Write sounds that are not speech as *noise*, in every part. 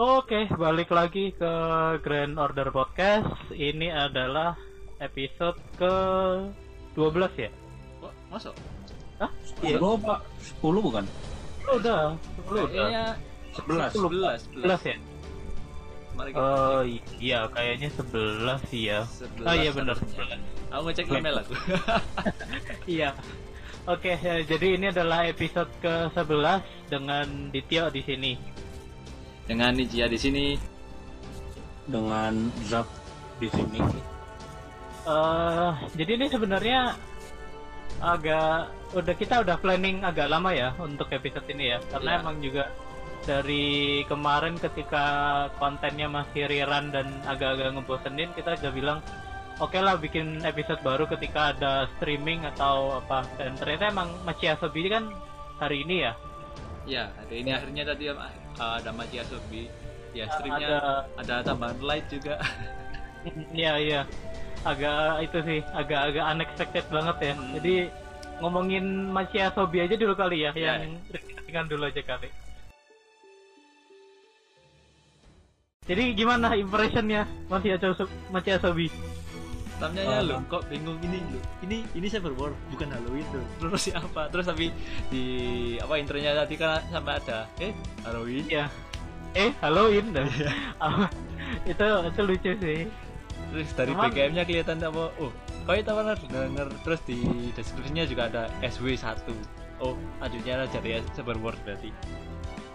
Oke, balik lagi ke Grand Order Podcast. Ini adalah episode ke 12 ya? Kok masuk? Hah? Iya. Pak. 10 bukan? Oh, udah, 10 udah. Kayaknya 11. 11, 11 ya? Mari kita Oh iya, kayaknya 11 sih ya. cek. Oh iya benar 11 11. Aku ngecek email aku. *laughs* Iya. Oke, ya, jadi ini adalah episode ke-11 dengan Dityo di sini. Dengan Nijia di sini. Dengan Zap di sini. eh jadi ini sebenarnya agak udah kita udah planning agak lama ya untuk episode ini ya karena Iya. emang juga dari kemarin ketika kontennya masih rerun dan agak-agak ngebosenin kita udah bilang oke lah bikin episode baru ketika ada streaming atau apa dan ternyata emang Machi Asobi kan hari ini ya Ya, hari ini akhirnya tadi uh, ada Maji Asobi. Ya, streamnya ada ada tambahan light juga. *laughs* Iya iya agak itu sih agak-agak unexpected banget ya. Hmm. Jadi ngomongin Machi Asobi aja dulu kali ya, Ya. yang ringan dulu aja kali. Jadi gimana impressionnya Machi Asobi? Tamnya Oh. lu kok bingung ini lu. Ini ini Cyber War bukan Halloween tuh. *laughs* Terus siapa? Terus tapi di apa intronya tadi kan sampai ada eh Halloween. Iya. Eh Halloween dan Iya. *laughs* itu itu lucu sih. Terus dari BKM-nya kelihatan apa? Oh, kau itu apa denger terus di deskripsinya juga ada SW1. Oh, lanjutnya dari Cyber War berarti.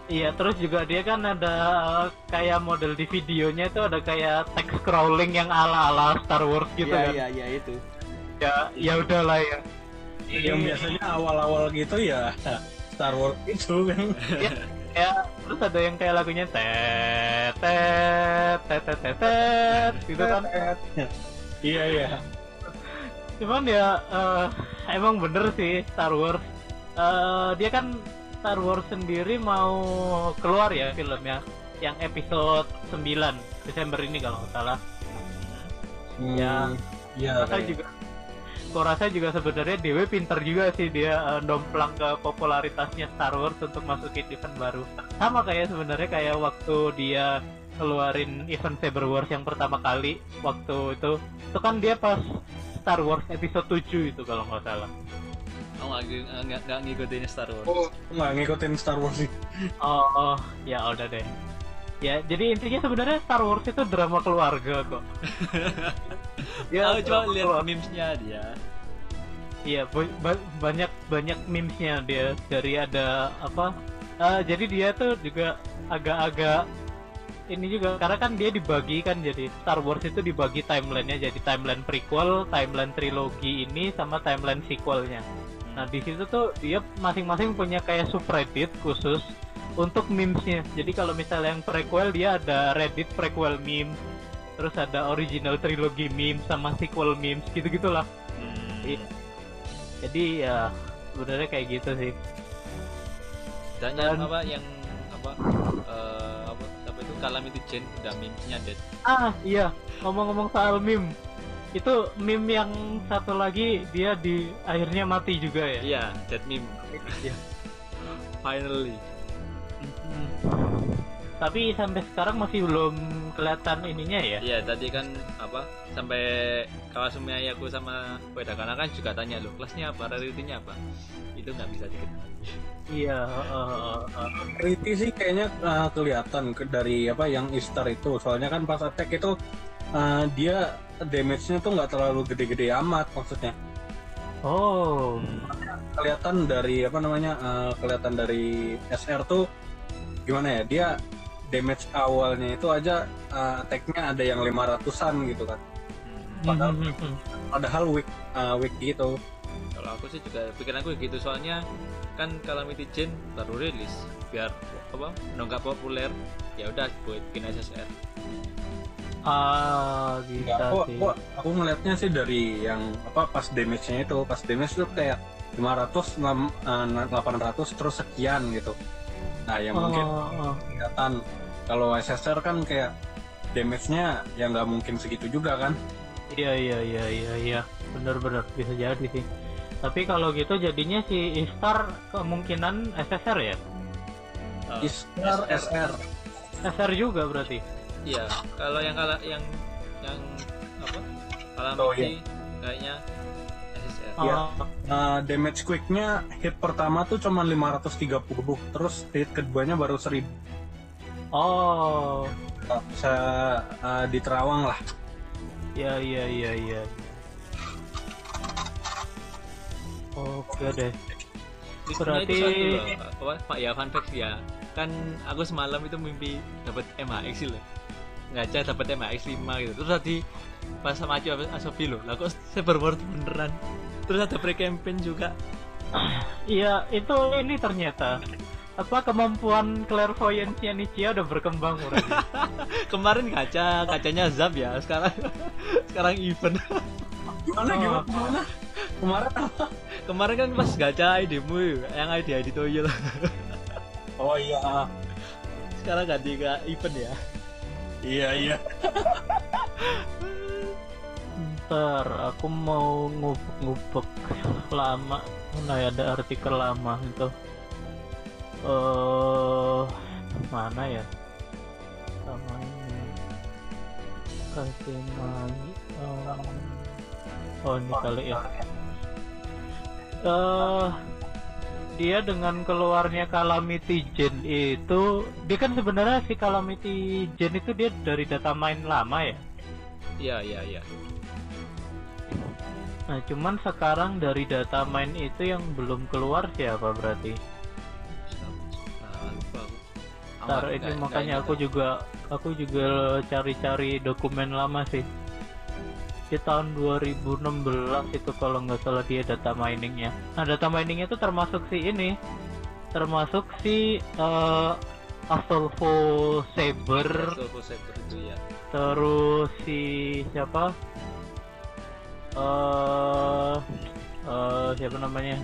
Iya, terus juga dia kan ada uh, kayak model di videonya itu ada kayak text scrolling yang ala-ala Star Wars gitu kan. iya itu. Ya, ya udahlah ya. Yang biasanya awal-awal gitu ya Star Wars itu kan. ya, ya, terus ada yang kayak lagunya tet tet tet tet tet, tet, gitu kan. Iya iya. Cuman ya eh, emang bener sih Star Wars. Eh, dia kan Star Wars sendiri mau keluar ya filmnya yang episode 9 Desember ini kalau nggak salah. Ya. Iya. Rasa kayak- juga Gua rasa juga sebenarnya Dewe pinter juga sih dia eh, domplang ke popularitasnya Star Wars untuk masukin event baru. Sama kayak sebenarnya kayak waktu dia keluarin event Saber Wars yang pertama kali waktu itu itu kan dia pas Star Wars episode 7 itu kalau nggak salah. Oh, nggak nggak ngikutin Star Wars. Oh, nggak ngikutin Star Wars sih. Oh, oh, ya udah deh. Ya, jadi intinya sebenarnya Star Wars itu drama keluarga kok. *laughs* ya, Aku coba lihat memesnya dia. Iya, ba- ba- banyak banyak memesnya dia dari ada apa? eh, jadi dia tuh juga agak-agak ini juga karena kan dia dibagi kan jadi Star Wars itu dibagi timelinenya jadi timeline prequel, timeline trilogi ini sama timeline sequelnya. Nah di situ tuh dia masing-masing punya kayak subreddit khusus untuk memesnya. Jadi kalau misalnya yang prequel dia ada Reddit prequel meme, terus ada original trilogy meme sama sequel memes gitu gitulah. Hmm. Iya. Jadi ya sebenarnya kayak gitu sih. Dan yang Dan- apa yang apa eh, apa apa itu Calamity Jane udah memesnya dead. Ah iya ngomong-ngomong soal meme itu meme yang satu lagi dia di akhirnya mati juga ya. Iya, dead meme. Iya. Finally. Hmm. Tapi sampai sekarang masih belum kelihatan ininya ya. Iya, tadi kan apa sampai Kawasumi Ayaku sama Wedakana kan juga tanya lo kelasnya apa, rarity-nya apa. Itu nggak bisa diketahui. Iya. uh, uh, uh. Riti sih kayaknya uh, kelihatan ke dari apa yang Istar itu. Soalnya kan pas attack itu uh, dia damage-nya tuh nggak terlalu gede-gede amat maksudnya. Oh. Kelihatan dari apa namanya? uh, kelihatan dari SR tuh gimana ya? Dia damage awalnya itu aja uh, attack-nya ada yang 500-an gitu kan. Padahal- Hmm, hmm, hmm. Padahal weak uh, weak gitu. Kalau aku sih juga pikiran aku gitu soalnya kan Calamity Jane baru rilis biar apa nonggak populer ya udah buat bikin SSR. Ah, Enggak, bisa kok, kok aku ngeliatnya sih dari yang apa pas damage-nya itu, pas damage tuh kayak 500, enam- eh, 800 terus sekian gitu. Nah, yang mungkin Oh, oh. kelihatan kalau SSR kan kayak damage-nya ya nggak mungkin segitu juga kan. Iya iya iya iya iya bener-bener bisa jadi sih. Tapi kalau gitu jadinya si Istar kemungkinan SSR ya? Istar SR. SR juga berarti. Iya, kalau yang kalah yang yang apa? Calamity Oh, iya. kayaknya SSR. Iya. Oh, Nah, damage quicknya hit pertama tuh cuma 530 terus hit keduanya baru 1000 oh, bisa uh, di Terawang lah iya iya iya iya. Oke deh. Listriknya Berarti- itu. Apa, Pak ya fun fact ya. Kan aku semalam itu mimpi dapat MHX loh. Ngaca dapat MHX 5 gitu. Terus tadi pas sama Acu Asobi loh. Lah kok cyberboard beneran. Terus ada pre-campaign juga. Iya, itu ini ternyata apa kemampuan clairvoyance-nya Nichia udah berkembang. *laughs* Kemarin kaca, kacanya Zap ya. Sekarang *laughs* sekarang event. gimana Oh. gimana gimana kemarin apa Kemarin kan pas gacha ID-mu yang ID ID Toyol. oh iya Sekarang ganti ke event ya. Iya iya. Ntar aku mau ngubek-ngubek lama. Ya ada artikel lama itu. Eh mana ya? Ini kasih lagi oh ini kali ya. Eh dia dengan keluarnya Calamity Gen itu dia kan sebenarnya si Calamity Gen itu dia dari data main lama ya Iya, iya, iya. Nah, cuman sekarang dari data main itu yang belum keluar siapa berarti? Nah, Amat, ini makanya aku ingat juga aku juga cari-cari dokumen lama sih. Di tahun 2016 itu kalau nggak salah dia data miningnya. Nah, data miningnya itu termasuk si ini, termasuk si eh Astolfo Saber. Astolfo Saber itu ya. terus si siapa? eh eh, siapa namanya?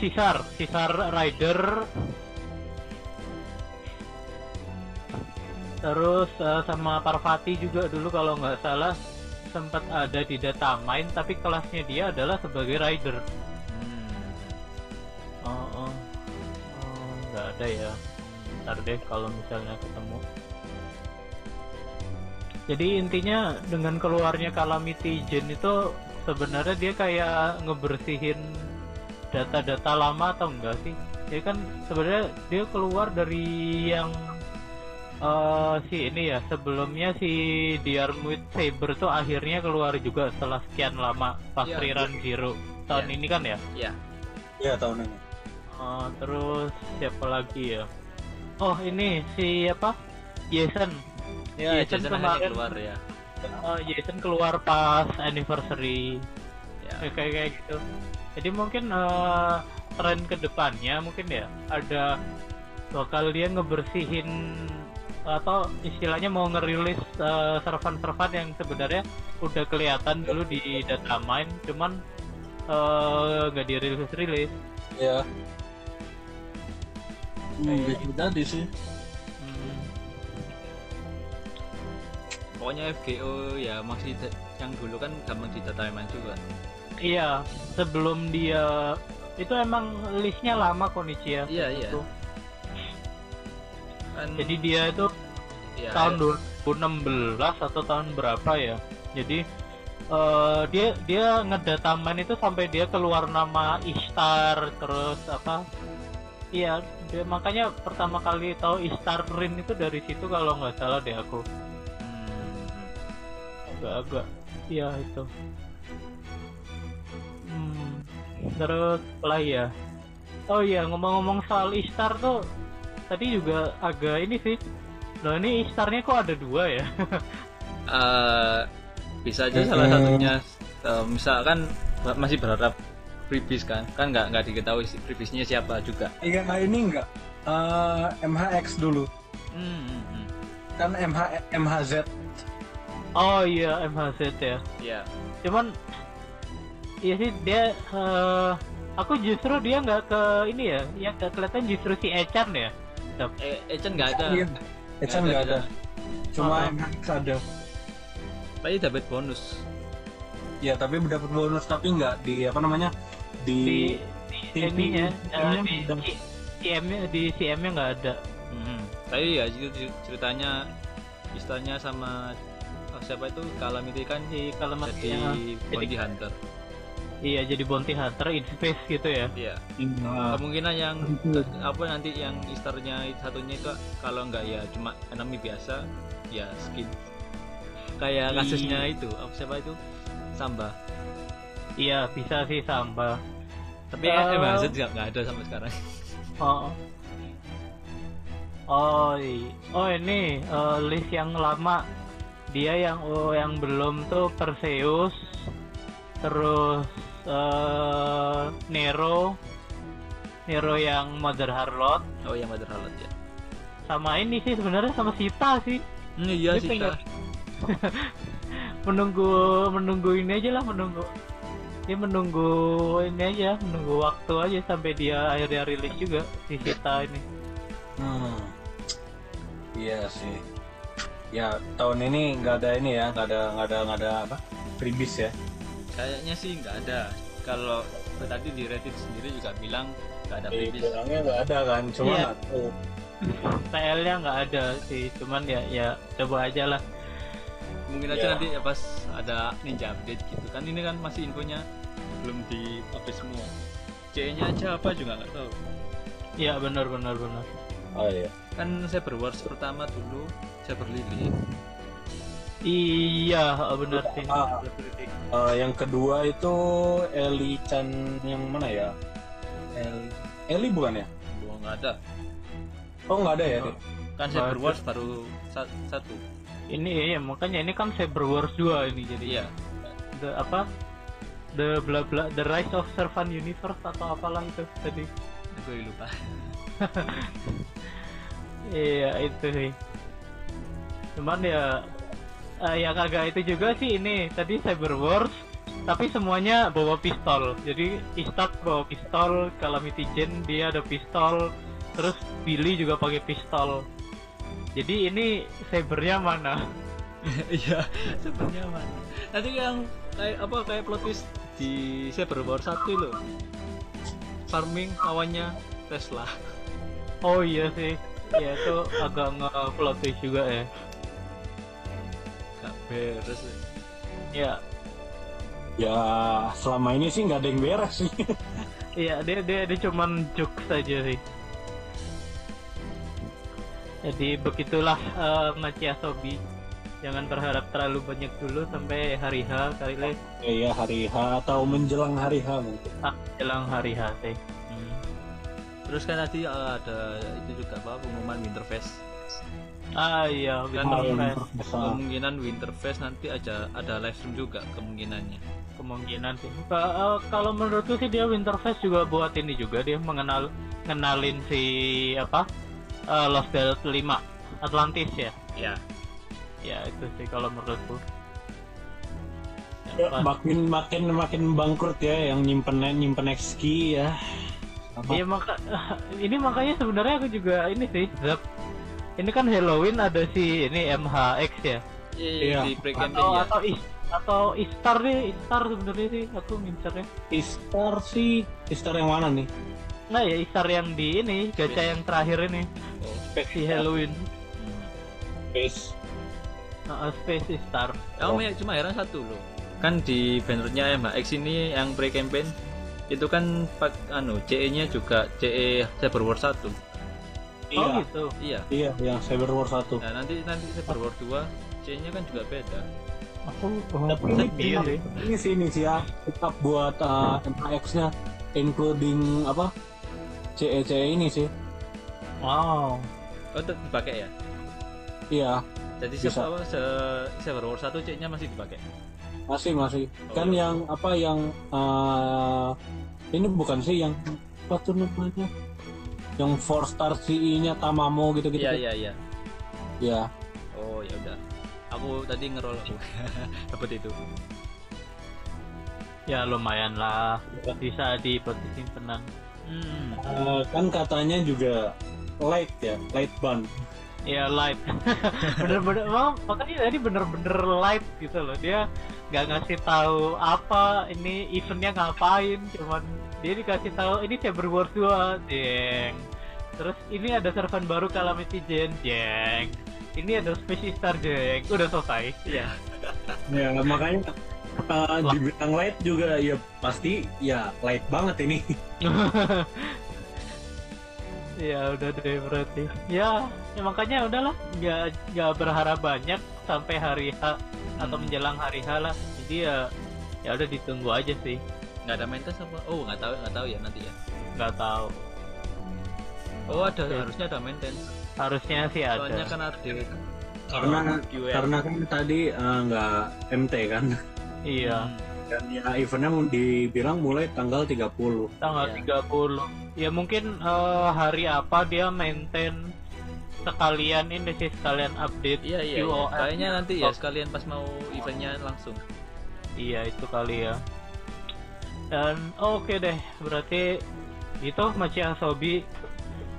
Sisar, Sisar Rider. Terus eh, sama Parvati juga dulu kalau nggak salah sempat ada di data main tapi kelasnya dia adalah sebagai rider. Hmm. Oh, oh. Oh, nggak ada ya. Ntar deh kalau misalnya ketemu. Jadi intinya dengan keluarnya Calamity Gen itu sebenarnya dia kayak ngebersihin data-data lama atau enggak sih? Ya kan sebenarnya dia keluar dari yang eh si ini ya sebelumnya si Diarmuid Saber tuh akhirnya keluar juga setelah sekian lama pas Iya, rerun Zero tahun Iya. ini kan ya? Iya. iya tahun ini Oh, terus siapa lagi ya? Oh ini si apa? Jason. Ya, Jason Jason akhirnya kemarin- keluar ya. Oh, Jason keluar pas anniversary. Ya. Ya, kayak kayak gitu. Jadi mungkin eh, tren ke depannya mungkin ya ada bakal dia ngebersihin atau istilahnya mau ngerilis eh, servan-servan yang sebenarnya udah kelihatan dulu di data mine, cuman eh, nggak dirilis rilis. iya Hmm, bisa jadi sih Hmm. Pokoknya FGO ya masih yang dulu kan gampang di data memang juga. Iya, sebelum dia itu emang listnya lama Konichi ya. Iya, iya. Itu. Kan Jadi dia itu ya, tahun 2016 atau tahun berapa ya? Jadi eh, dia dia ngedata main itu sampai dia keluar nama Ishtar terus apa? Iya, dia makanya pertama kali tahu Ishtar Rin itu dari situ kalau nggak salah deh aku. hmm, agak-agak iya itu hmm, terus lagi ya oh iya ngomong-ngomong soal Ishtar tuh tadi juga agak ini sih. Loh ini Ishtarnya kok ada dua ya? *laughs* Eh, bisa aja salah satunya. Eh, misalkan masih berharap freebies kan? Kan nggak nggak diketahui si- freebiesnya siapa juga. Iya nah, ini enggak Eh, MHX dulu. Hmm, hmm, hmm. kan MH MHZ oh iya MHZ ya. Ya cuman iya sih dia eh, aku justru dia nggak ke ini ya. Yang kelihatan justru si Echan ya Dap. eh Echen nggak ada iya Echan nggak ada cuma Ah. MHX ada tapi dapat bonus ya tapi dapat bonus tapi nggak di apa namanya di di di ininya eh, CM-nya di udah. CM nya di CM nya nggak ada Hmm. tapi ya itu cer- ceritanya istilahnya sama oh, siapa itu Calamity kan si kalau jadi bounty hunter iya jadi bounty hunter in space gitu ya. Iya. Nah, kemungkinan yang apa nanti yang Easternya satunya itu kalau enggak ya cuma enemy biasa ya skin. Kayak Iya. kasusnya itu apa siapa itu? Samba. Iya bisa sih samba. Tapi kan Eh. emang Hazard nggak nggak ada sampai sekarang. *laughs* Oh. Oh oh ini eh, list yang lama. Dia yang oh, yang belum tuh Perseus terus eh Nero Nero yang Mother Harlot oh yang Mother Harlot ya sama ini sih sebenarnya sama Sita sih Hmm, iya Dia sih pengen- *laughs* menunggu menunggu ini aja lah menunggu dia menunggu ini aja menunggu waktu aja sampai dia akhirnya rilis juga si Sita ini hmm. Iya sih. Ya tahun ini nggak ada ini ya, nggak ada nggak ada nggak ada apa? Freebies ya. Kayaknya sih nggak ada kalau tadi di Reddit sendiri juga bilang nggak ada freebies bilangnya nggak ada kan, cuma Iya. nggak tahu. TL-nya nggak ada sih cuman ya ya coba aja lah mungkin aja Ya. nanti ya pas ada ninja update gitu kan ini kan masih infonya belum di update semua C nya aja apa juga nggak tahu ya benar benar benar Oh iya. kan Cyber Wars pertama dulu Cyber Lily iya benar sih Ah. Eh, yang kedua itu Eli Chan yang mana ya? Eli, Eli bukan ya? gua nggak ada Oh nggak ada ya? Oh. kan Cyber ada. Wars baru sa- satu ini ya makanya ini kan Cyber Wars 2 ini jadi iya the apa the bla bla the rise of servant universe atau apalah itu tadi gue lupa *laughs* iya itu sih cuman ya eh, yang agak itu juga sih ini tadi Cyber Wars tapi semuanya bawa pistol. Jadi Istat bawa pistol Calamity Jane dia ada pistol terus Billy juga pakai pistol. Jadi ini cybernya mana? *laughs* Iya sebenarnya mana? Nanti yang kayak apa kayak plot twist di Cyber Wars satu loh farming lawannya Tesla. Oh iya sih ya itu agak nge-plot twist juga ya beres ya Ya selama ini sih nggak ada yang beres sih. *laughs* Iya, dia dia dia cuman jokes saja sih. Jadi begitulah uh, Machi Asobi. Jangan berharap terlalu banyak dulu sampai hari H kali le Iya hari H atau menjelang hari H mungkin. ah, jelang hari H sih. Hmm. terus kan tadi eh, ada itu juga apa pengumuman Winterfest Ah iya, Winterfest kemungkinan Winterfest nanti aja ada live stream juga kemungkinannya kemungkinan sih. Eh, kalau menurutku sih dia Winterfest juga buat ini juga dia mengenal ngenalin si apa eh, Lost World 5 Atlantis ya. ya Ya itu sih kalau menurutku. Ya, makin makin makin bangkrut ya yang nyimpen nyimpen XQ ya. Iya maka *laughs* ini makanya sebenarnya aku juga ini sih Zap. Ini kan Halloween ada si ini MHX ya. Iya. di pre Atau campaign ya atau is, atau Istar nih, Istar sebenarnya sih aku ngincernya. Istar sih, Istar yang mana nih? Nah ya Istar yang di ini gacha yang terakhir ini oh. si Halloween. Space. Nah, Space Star. Aku ya cuma heran satu loh. Kan di bannernya MHX ini yang pre campaign itu kan pak anu CE-nya juga CE Cyber War 1. Iya, Oh gitu. Iya. iya yang Cyber War 1. Nah, nanti nanti Cyber War 2 CE-nya kan juga beda. Aku Tapi oh, ini, iya sih. ini sih ini sih ya tetap buat uh, MHX-nya including apa? CE CE ini sih. Wow. Oh, tetap dipakai ya. Iya, Jadi Bisa. siapa apa se Cyber War 1 CE-nya masih dipakai. masih masih. Oh, kan iya. yang apa yang uh, ini bukan sih yang apa tuh namanya? Yang 4 star CE-nya Tamamo gitu-gitu. Iya, iya, iya. Iya. Oh, ya udah. Aku tadi ngerol aku. *laughs* Dapat itu. Ya lumayan lah. Bisa di posisi simpenan. Hmm. Uh, kan katanya juga light ya, light band. Ya light. *laughs* bener-bener emang makanya tadi bener-bener light gitu loh. Dia nggak ngasih tahu apa ini eventnya ngapain, cuman dia dikasih tahu ini Cyber Wars 2, deng. terus ini ada servan baru Calamity Jane jeng ini ada Space Star jeng udah selesai Iya. *laughs* Ya makanya uh, dibilang light juga ya pasti ya light banget ini. *laughs* ya udah deh berarti ya, ya makanya udahlah nggak nggak berharap banyak sampai hari H atau Hmm. menjelang hari H lah jadi ya ya udah ditunggu aja sih Nggak ada maintenance apa? Oh, nggak tahu, nggak tahu ya nanti ya. nggak tahu Oh, ada Oke. harusnya ada maintenance. harusnya sih ada Soalnya kan ada Karena QL. karena kan tadi uh, nggak MT kan. iya Dan ya eventnya mau dibilang mulai tanggal 30. tanggal Iya. 30 ya mungkin eh, hari apa dia maintain sekalian ini sih sekalian update Iya iya. iya. Kayaknya nanti ya sekalian pas mau eventnya langsung. Iya itu kali ya. Dan oke deh, berarti itu Maci Asobi.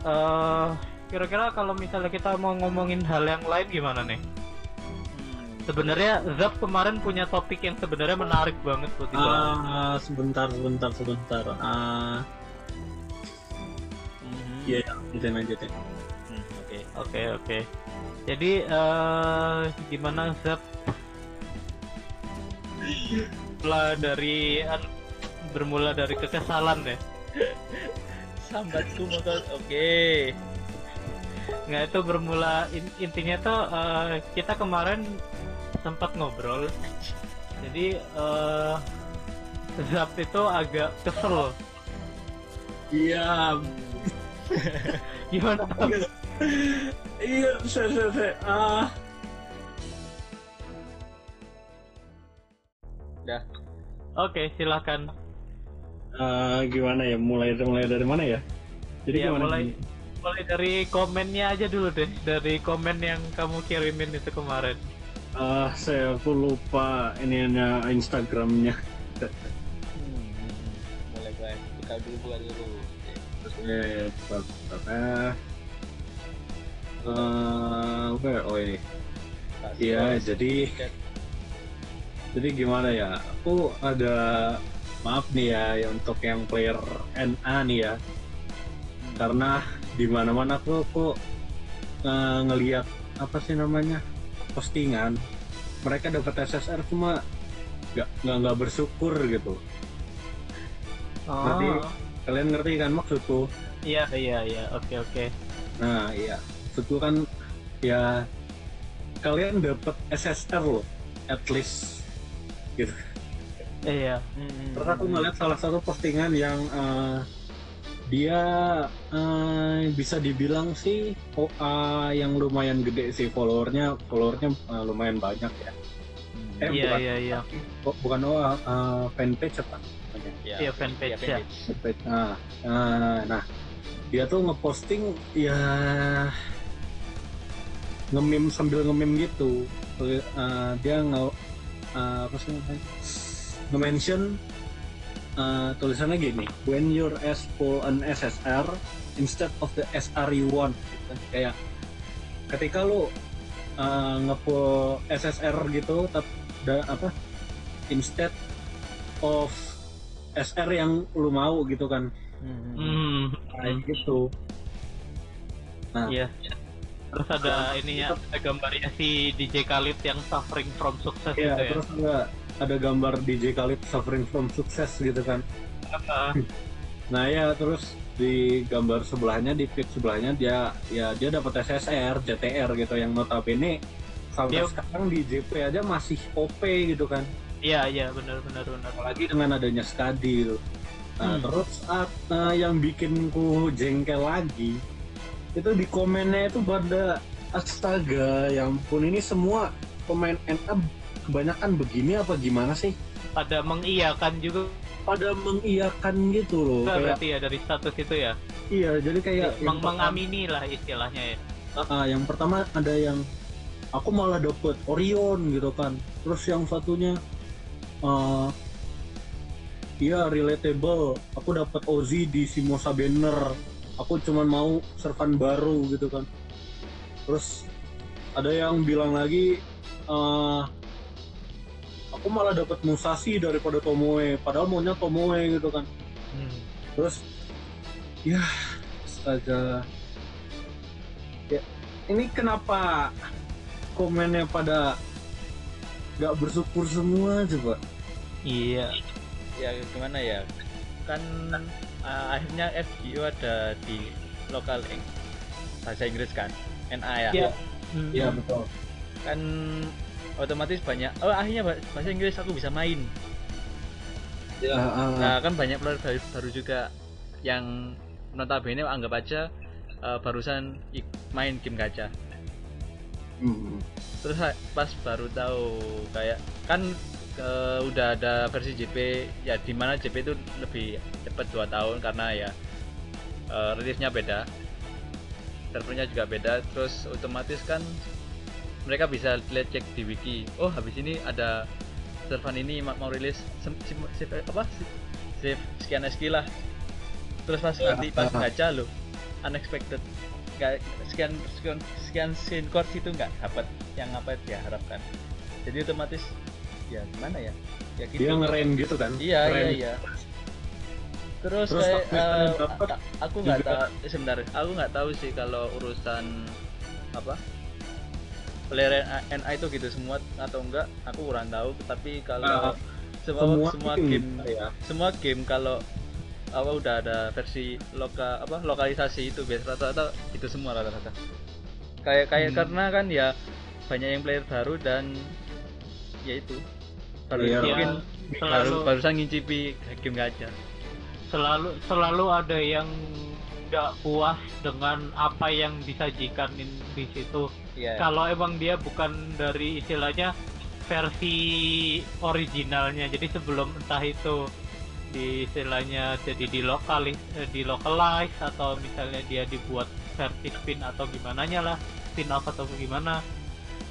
eh kira-kira kalau misalnya kita mau ngomongin hal yang lain gimana nih? Sebenarnya Zap kemarin punya topik yang sebenarnya menarik banget buat dibahas. Ah, sebentar, sebentar, sebentar. Ah, Mhm. iya, ya, lanjutin, lanjutin. Oke. Oke oke. Jadi eh gimana Zap? Bermula dari bermula dari kekesalan ya. Sambatku motor. Oke. Nggak itu bermula in- intinya tuh eh, kita kemarin sempat ngobrol. Jadi eh Zap itu agak kesel. Iya, *laughs* Gimana? iya, saya, saya. Ah, Oke silakan. Ah, gimana ya? Mulai, mulai dari mana ya? Jadi Ya, gimana? mulai- Mulai dari komennya aja dulu deh. Dari komen yang kamu kirimin itu kemarin. Ah, saya aku lupa ininya Instagramnya. Hmm. Mulai guys. Buka dulu, buka dulu. Eh, bentar, bentar, eh. Ya? oh ini. Iya, jadi jadi gimana ya? Aku ada maaf nih ya, ya untuk yang player NA nih ya. Karena di mana-mana aku aku eh, ngelihat apa sih namanya postingan mereka dapat SSR cuma nggak nggak bersyukur gitu. Berarti- Oh, Kalian ngerti kan maksudku? iya iya iya. Oke oke. Nah, iya. Maksudku kan ya kalian dapat SSR loh, at least gitu. Iya. Hmm. Terus aku ngeliat salah satu postingan yang eh, dia eh, bisa dibilang sih OA yang lumayan gede sih followernya, followernya eh, lumayan banyak ya. Eh, Iya bukan, iya iya. bu- bukan OA, eh, fanpage apa? namanya? Iya, fanpage ya. Fanpage. Nah, eh, nah, dia tuh ngeposting ya ngemim sambil ngemim gitu. Eh, dia nge eh, apa sih namanya? Nge-mention eh, tulisannya gini, when your S pull an SSR instead of the SR you want. Gitu. Kayak ketika lu uh, nge-pull SSR gitu, tapi apa instead of SR yang lu mau gitu kan Hmm. kayak gitu nah Iya. Terus ada ini ya, ada gambarnya si DJ Khalid yang suffering from success ya gitu ya. terus ada ada gambar DJ Khalid suffering from success gitu kan Ah, *laughs* nah ya terus di gambar sebelahnya di feed sebelahnya dia ya dia dapat SSR JTR gitu yang notabene sampai Dia- sekarang di JP aja masih OP gitu kan Iya iya benar benar benar. apalagi dengan adanya Skadi gitu. Nah, Hmm. terus saat eh, yang bikin ku jengkel lagi itu di komennya itu pada astaga, ya ampun ini semua pemain NA kebanyakan begini apa gimana sih? Pada mengiyakan juga Pada mengiyakan gitu loh. Kayak, berarti ya dari status itu ya. iya, jadi kayak Meng mengamini lah istilahnya ya. Ah, yang pertama ada yang aku malah dapet Orion gitu kan. Terus yang satunya eh Iya relatable. Aku dapat Ozzy di Simosa Banner. Aku cuman mau servan baru gitu kan. Terus ada yang bilang lagi eh aku malah dapat Musashi daripada Tomoe. Padahal maunya Tomoe gitu kan. Hmm. Terus ya astaga ini kenapa komennya pada nggak bersyukur semua coba iya ya gimana ya kan uh, akhirnya FGO ada di lokal bahasa Inggris kan NA ya Iya. Hmm. iya betul kan otomatis banyak oh akhirnya bah- bahasa Inggris aku bisa main. Ya. Ah, nah kan banyak player baru, baru juga yang notabene anggap aja uh, barusan ik- main game gacha hmm. terus pas baru tahu kayak kan eh, udah ada versi JP ya di mana JP itu lebih cepat 2 tahun karena ya eh, rilisnya beda servernya juga beda terus otomatis kan mereka bisa lihat cek di wiki oh habis ini ada server ini ma- mau rilis save, apa? Save sekian SQ lah. Terus pas Ya, nanti pas ah. baca loh unexpected. Nggak sekian sekian sekian scene course itu nggak dapat. Yang apa yang diharapkan? Jadi otomatis ya gimana ya? Ya gitu. Dia ngeren gitu kan? Iya iya iya. Terus, Terus kayak eh, aku nggak tahu eh, sebentar. Aku nggak tahu sih kalau urusan apa player NA itu gitu semua atau enggak aku kurang tahu. Tapi kalau Nah, semua semua semua game ya. semua game kalau apa udah ada versi loka apa lokalisasi itu biasa rata-rata itu semua rata-rata. Kayak kayak Hmm. karena kan ya banyak yang player baru dan ya itu. Baru Iya. mungkin Ya, baru selalu barusan ngincipi game gacha selalu selalu ada yang nggak puas dengan apa yang disajikan di situ Iya. kalau emang dia bukan dari istilahnya versi originalnya jadi sebelum entah itu di istilahnya jadi di lokalis eh, di localize atau misalnya dia dibuat versi spin atau gimana nya lah spin off atau gimana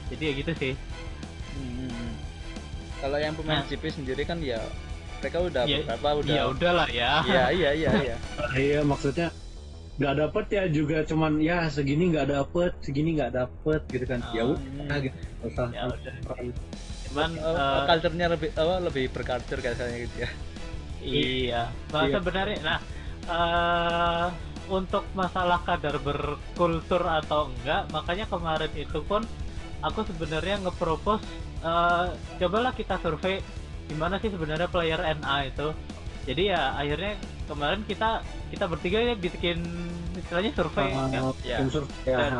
jadi ya gitu sih Hmm. Kalau yang pemain Nah. GP sendiri kan ya mereka udah Ya- beberapa udah ya udahlah ya Iya iya iya iya. *laughs* iya maksudnya nggak dapet ya juga cuman ya segini nggak dapet segini nggak dapet gitu kan ya Ah. udah gitu Nggak usah Ya udah. peran. cuman Oh, culture-nya lebih apa lebih berculture kayaknya gitu ya. Iya, nah, Iya. sebenarnya, nah eh, untuk masalah kadar berkultur atau enggak, makanya kemarin itu pun aku sebenarnya ngepropose, eh, cobalah kita survei gimana sih sebenarnya player NA itu. Jadi ya akhirnya kemarin kita kita bertiga ya bikin istilahnya survei Ah, ya. Ya. unsur ya, Dan.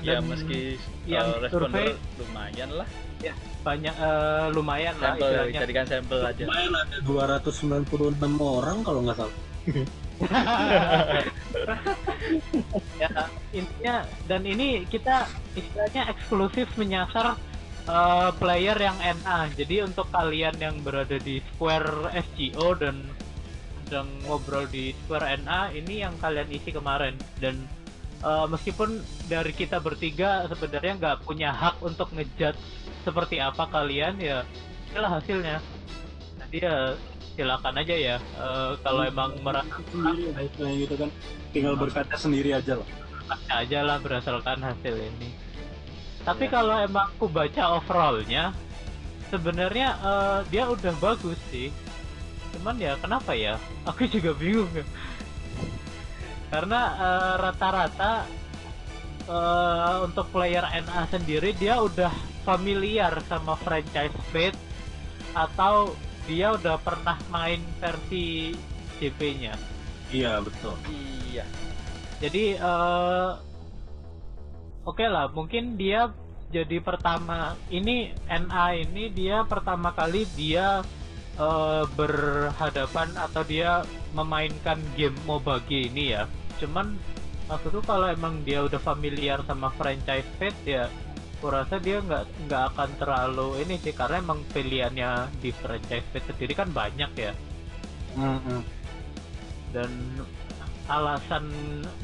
Ya dan meski yang uh, responder survei- lumayan lah. banyak eh, lumayan lah Sampel istilahnya. jadikan sampel aja. Lumayan ada 296 orang kalau nggak salah *laughs* ya intinya dan ini kita istilahnya eksklusif menyasar uh, player yang NA jadi untuk kalian yang berada di Square SGO dan sedang ngobrol di Square NA ini yang kalian isi kemarin. Dan uh, meskipun dari kita bertiga sebenarnya nggak punya hak untuk ngejudge seperti apa kalian ya inilah hasilnya. Jadi ya silakan aja ya. Uh, kalau emang merasa sendiri ya, gitu kan. Tinggal berkata sendiri aja lah. Baca aja lah berdasarkan hasil ini. Tapi Iya. kalau emang aku baca overallnya, sebenarnya eh, dia udah bagus sih. Cuman ya kenapa ya? Aku juga bingung. Karena eh, rata-rata eh, untuk player NA sendiri dia udah familiar sama franchise Fate atau dia udah pernah main versi JP-nya. iya betul Iya. Jadi eh oke lah, mungkin dia jadi pertama ini NA ini dia pertama kali dia eh, berhadapan atau dia memainkan game MOBA ini ya. Cuman maksudku kalau emang dia udah familiar sama franchise Fate ya kurasa dia nggak nggak akan terlalu ini sih karena emang pilihannya di franchise Fate sendiri kan banyak ya Mm-mm. dan alasan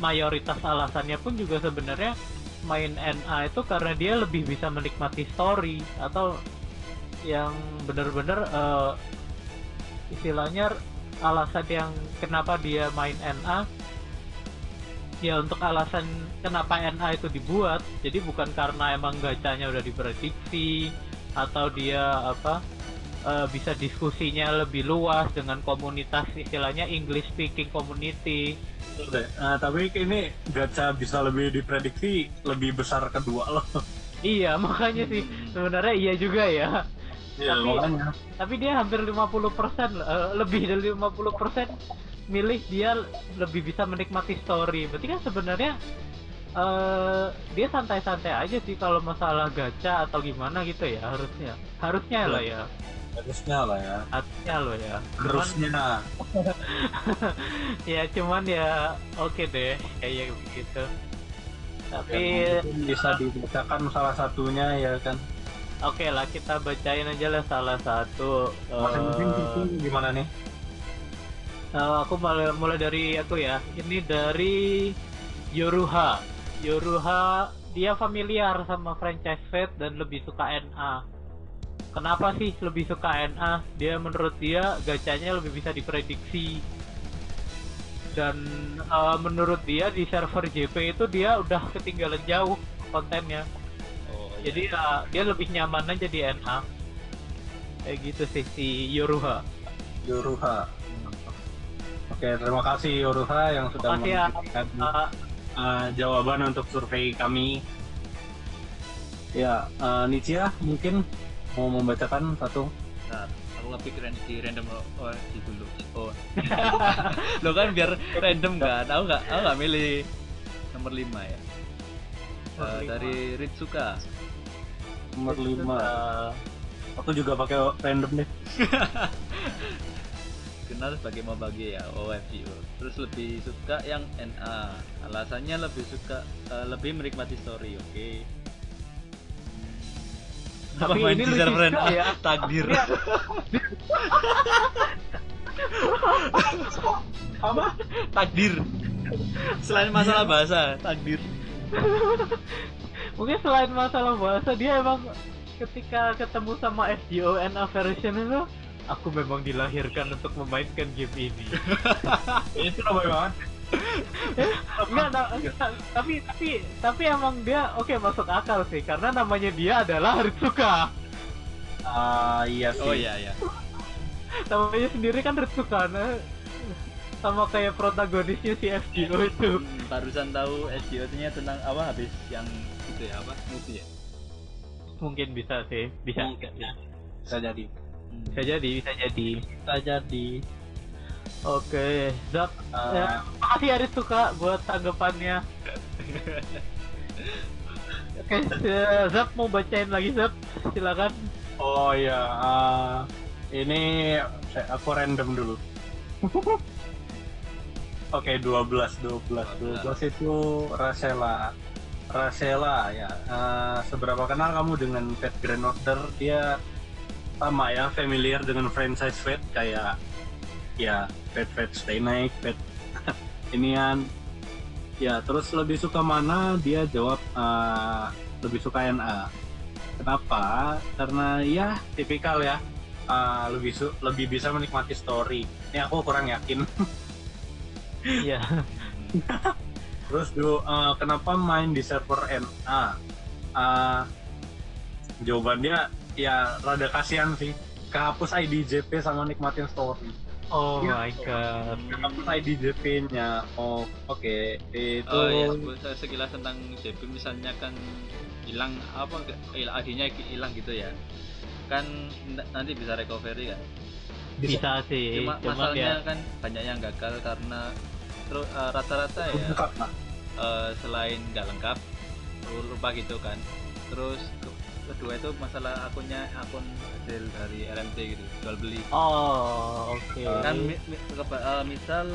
mayoritas alasannya pun juga sebenarnya main NA itu karena dia lebih bisa menikmati story atau yang bener-bener eh, istilahnya alasan yang kenapa dia main NA ya untuk alasan kenapa NA itu dibuat jadi bukan karena emang gacanya udah diprediksi atau dia apa eh, bisa diskusinya lebih luas dengan komunitas istilahnya English speaking community deh. Nah, tapi ini gacha bisa lebih diprediksi lebih besar kedua loh. *laughs* iya makanya sih sebenarnya iya juga ya Iya, Tapi- makanya. tapi dia hampir 50% eh, lebih dari 50% milih dia lebih bisa menikmati story berarti kan sebenarnya eh dia santai-santai aja sih kalau masalah gacha atau gimana gitu ya harusnya harusnya lah ya Harusnya lah ya. harusnya loh ya cuman, Harusnya. *laughs* ya cuman ya oke deh kayak begitu tapi Ya, bisa dibacakan salah satunya ya kan. oke lah kita bacain aja lah salah satu eh, Masing-masing itu gimana nih? Eh, aku mulai, mulai dari aku ya. Ini dari Yoruha. Yoruha dia familiar sama franchise Fate dan lebih suka NA. Kenapa sih lebih suka NA? Dia menurut dia gacanya lebih bisa diprediksi. Dan eh, menurut dia di server JP itu dia udah ketinggalan jauh kontennya. oh iya. Jadi ya, dia lebih nyaman aja di NA. Kayak gitu sih si Yoruha. Yoruha. Oke, terima kasih Yoruha yang sudah Makasih ya. Eh, uh, jawaban untuk survei kami. Ya, uh, Nicia mungkin mau membacakan satu. Nah, aku nggak pikiran di random oh, oh di dulu. Oh. *laughs* Lo kan biar random kan. Aku nggak aku nggak milih nomor 5 ya. Nomor Eh, lima. dari Ritsuka. Nomor lima. eh, Aku juga pakai random deh. *laughs* Kenal sebagai Mobage ya, OFGO. Terus lebih suka yang NA. Alasannya lebih suka eh, lebih menikmati story, oke. Tapi Main ini di server NA, ya. takdir. Apa? takdir. Selain masalah bahasa, takdir. mungkin selain masalah bahasa dia emang ketika ketemu sama FGO NA version itu aku memang dilahirkan untuk memainkan game ini *laughs* Itu lebih banget. enggak, ta- enggak, tapi tapi tapi emang dia oke masuk akal sih karena namanya dia adalah Ritsuka Ah, iya sih. Oh iya ya. *laughs* namanya sendiri kan Ritsuka nah, sama kayak protagonisnya si FGO itu Hmm, barusan tahu SGO-nya tentang apa habis yang itu ya apa movie ya. mungkin bisa sih bisa Mungkin, ya. Bisa jadi. Bisa jadi bisa jadi bisa jadi oke Zap Uh, ya, makasih Aris suka buat tanggapannya oke eh, Zap mau bacain lagi Zap silakan Oh iya, ah, ini saya, aku random dulu. *laughs* Oke, 12, 12, 12 itu Rasela. Rasela ya. Seberapa kenal kamu dengan Pet Grand Order? Dia sama ya, familiar dengan franchise Pet kayak ya Pet Pet Stay Night, *laughs* Pet inian. Ya, terus lebih suka mana? Dia jawab ah, lebih suka NA. Kenapa? Karena ya tipikal ya uh, lebih su- lebih bisa menikmati story. Ini aku kurang yakin. *laughs* iya Terus dulu uh, kenapa main di server NA? Uh, jawabannya ya rada kasihan sih. Kehapus IDJP sama nikmatin story. oh Iya. my god Kehapus IDJP-nya. Oh, oke. Itu Oh Bu- se- sekilas tentang JP misalnya kan hilang apa il- ID-nya hilang gitu ya. Kan nanti bisa recovery kan. bisa sih Cuma masalahnya ya kan banyak yang gagal karena terus eh, rata-rata ya Pak. eh, selain nggak lengkap lupa gitu kan. Terus kedua itu masalah akunnya akun hasil dari RMT gitu jual beli oh oke kan mi- mi- keba- eh, misal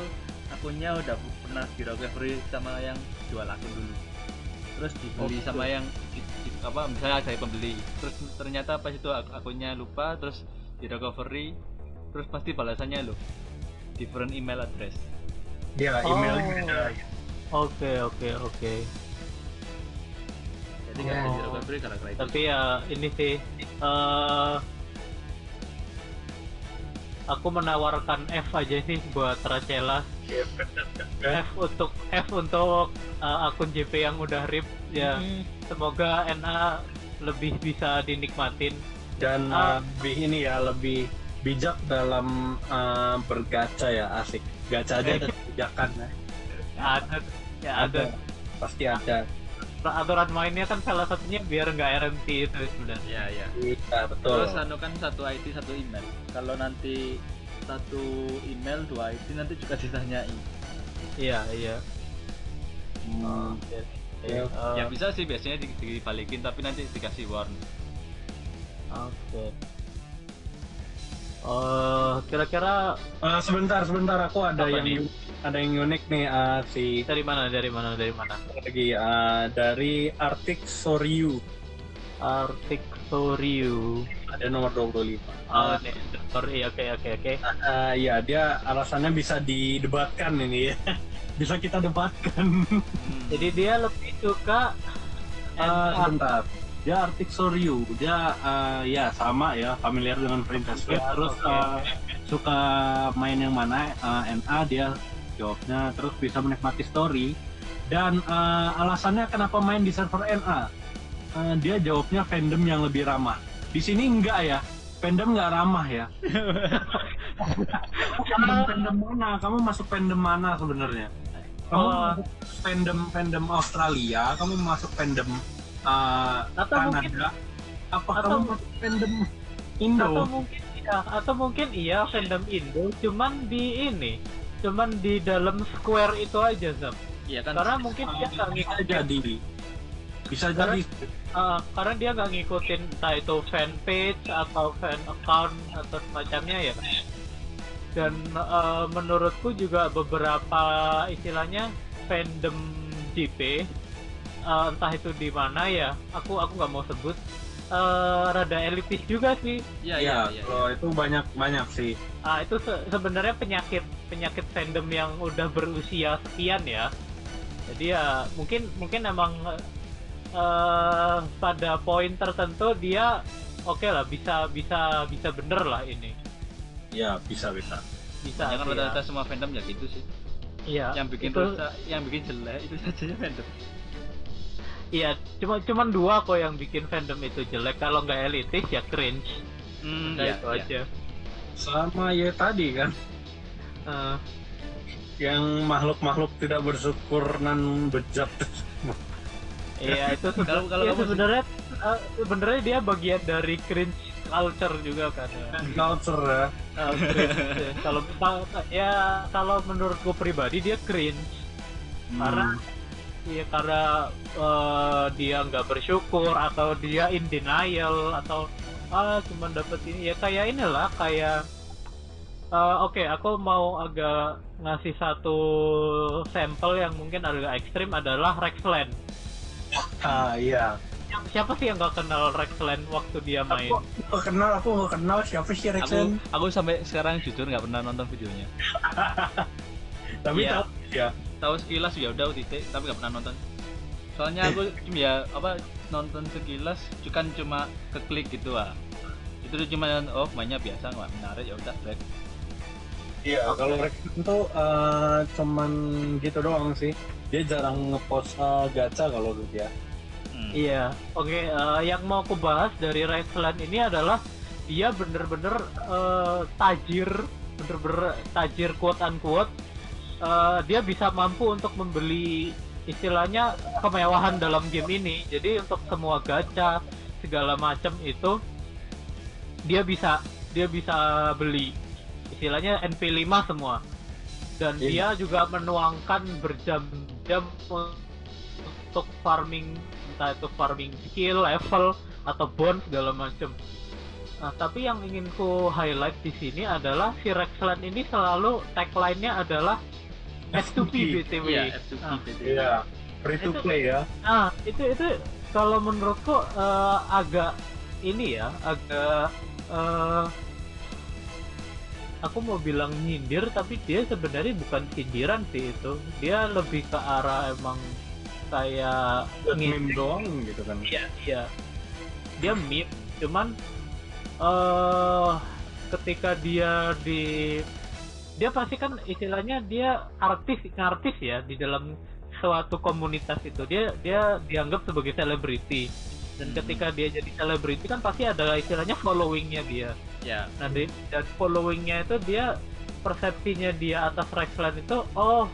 akunnya udah pernah di recovery sama yang jual akun dulu terus dibeli Oke. sama yang di- di- apa misalnya ada pembeli terus ternyata pas itu ak- akunnya lupa terus di recovery terus pasti balasannya lo different email address Dia Oh. emailnya beda. oke oke oke Oh. gara-gara itu. Tapi ya ini sih eh aku menawarkan F aja sih buat Rachela. F untuk F untuk eh, akun JP yang udah rip ya. Hmm. semoga NA lebih bisa dinikmatin. Dan uh, lebih ini ya lebih bijak dalam uh, bergacha ya asik. Gacha aja *laughs* ada kebijakan ya. ada ya ada pasti ada aturan mainnya kan salah satunya biar nggak RMT itu sebenarnya Iya, iya. iya betul Terus anu kan satu ID satu email. Kalau nanti satu email dua ID nanti juga ditanyai. iya iya Hmm, Oke. Ya, Eh, ya bisa sih biasanya di- dibalikin tapi nanti dikasih warn. Oke. Eh, kira-kira uh, sebentar sebentar aku ada Apa yang nih? ada yang unik nih uh, si dari mana dari mana dari mana? lagi uh, dari Arctic Soryu Arctic Soryu. ada nomor 25 Oh, uh, nih, sorry, oke oke oke. uh, ya dia alasannya bisa didebatkan ini ya *laughs* bisa kita debatkan Hmm. Jadi dia lebih suka Uh, sebentar. Dia Arctic Soryu. Dia uh, ya sama ya familiar dengan Princess. Ya, Terus oke. uh, suka main yang mana? Uh, NA dia jawabnya. Terus bisa menikmati story. Dan uh, alasannya kenapa main di server NA? Uh, dia jawabnya fandom yang lebih ramah. Di sini enggak ya. Fandom nggak ramah ya. *laughs* fandom fandom mana? Kamu masuk fandom mana sebenarnya? Kamu Oh. masuk fandom fandom Australia, kamu masuk fandom uh, Atau mungkin- Kanada, apa atau kamu mu- masuk fandom atau Indo? mungkin iya atau mungkin iya fandom Indo cuman di ini cuman di dalam square itu aja Zam Iya kan. karena mungkin dia nggak bisa ngikutin jadi, bisa Karena- jadi. uh, karena dia nggak ngikutin entah itu fanpage atau fan account atau semacamnya ya dan uh, menurutku juga beberapa istilahnya fandom JP uh, entah itu di mana ya aku aku nggak mau sebut uh, rada elitis juga sih Iya, iya, Ya, iya. itu banyak banyak sih. Ah itu se- sebenarnya penyakit penyakit fandom yang udah berusia sekian ya. Jadi ya mungkin mungkin emang eh pada poin tertentu dia oke lah bisa bisa bisa bener lah ini. Ya bisa bisa. Bisa. Ya kan sih, rata-rata semua fandom ya gitu sih. Iya. Yang bikin itu, rusak, yang bikin jelek itu saja ya fandom. Iya, cuma cuman dua kok yang bikin fandom itu jelek. Kalau nggak elitis ya cringe. Hmm, Udah iya, itu iya. aja. Sama ya tadi kan, Eh, yang makhluk-makhluk tidak bersyukur nan bejat. iya itu *laughs* Kalau- kalau iya, sih- sebenarnya eh, sebenarnya dia bagian dari cringe culture juga kan ya. Culture ya. Uh, ya. kalau ya kalau menurutku pribadi dia cringe Karena- Iya karena uh, dia nggak bersyukur atau dia in denial atau ah cuma dapat ini ya kayak inilah kayak uh, oke aku mau agak ngasih satu sampel yang mungkin agak ekstrim adalah Rexland Ah iya. Siapa- siapa sih yang nggak kenal Rexland waktu dia main Aku, aku kenal, aku nggak kenal siapa sih Aku Rexen. aku sampai sekarang jujur nggak pernah nonton videonya. *laughs* Tapi Iya. tahu ya. Tahu sekilas ya udah titik, tapi nggak pernah nonton. Soalnya aku cuma ya apa nonton sekilas kan cuma keklik gitu ah. Itu tuh cuma oh mainnya biasa nggak menarik ya udah back. Iya, kalau Rexen tuh eh, cuman gitu doang sih. Dia jarang ngepost eh, gacha kalau dia. Hmm. Iya, oke. eh, yang mau aku bahas dari Rexland ini adalah dia bener-bener eh, tajir, bener-bener tajir quote unquote. Eh, dia bisa mampu untuk membeli istilahnya kemewahan dalam game ini. Jadi untuk semua gacha segala macam itu dia bisa dia bisa beli istilahnya NP5 semua. Dan Iya. dia juga menuangkan berjam-jam untuk farming entah itu farming skill, level atau bond segala macam. Nah, tapi yang ingin ku highlight di sini adalah si Rexland ini selalu tagline-nya adalah F2P BTW. Iya, F2P Nah, BTW. Iya, free to play ya. Nah, itu itu kalau menurutku eh, agak ini ya, agak eh, aku mau bilang nyindir tapi dia sebenarnya bukan sindiran sih itu. Dia lebih ke arah emang kayak ngin- meme doang gitu kan. Iya, iya. Dia meme, cuman eh ketika dia di dia pasti kan istilahnya dia artis artis ya di dalam suatu komunitas itu. Dia dia dianggap sebagai selebriti. Dan Hmm. ketika dia jadi selebriti kan pasti ada istilahnya followingnya dia. Ya. Nah di, dan followingnya itu dia persepsinya dia atas Rexland itu oh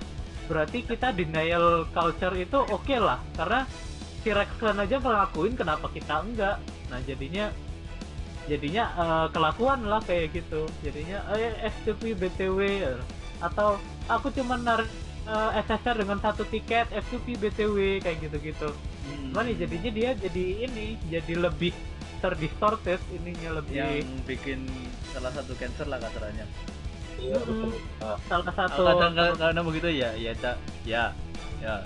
berarti kita denial culture itu oke lah. Karena si Rexland aja ngelakuin kenapa kita enggak? Nah jadinya jadinya eh, kelakuan lah kayak gitu. Jadinya eh F2P BTW atau aku cuma narik eh, SSR dengan satu tiket F2P BTW kayak gitu-gitu. Hmm. cuman ya jadinya dia jadi ini jadi lebih terdistorted ininya lebih yang bikin salah satu cancer lah Iya, betul. Ah, salah satu. Kadang kadang begitu ya ya cak. Ya ya.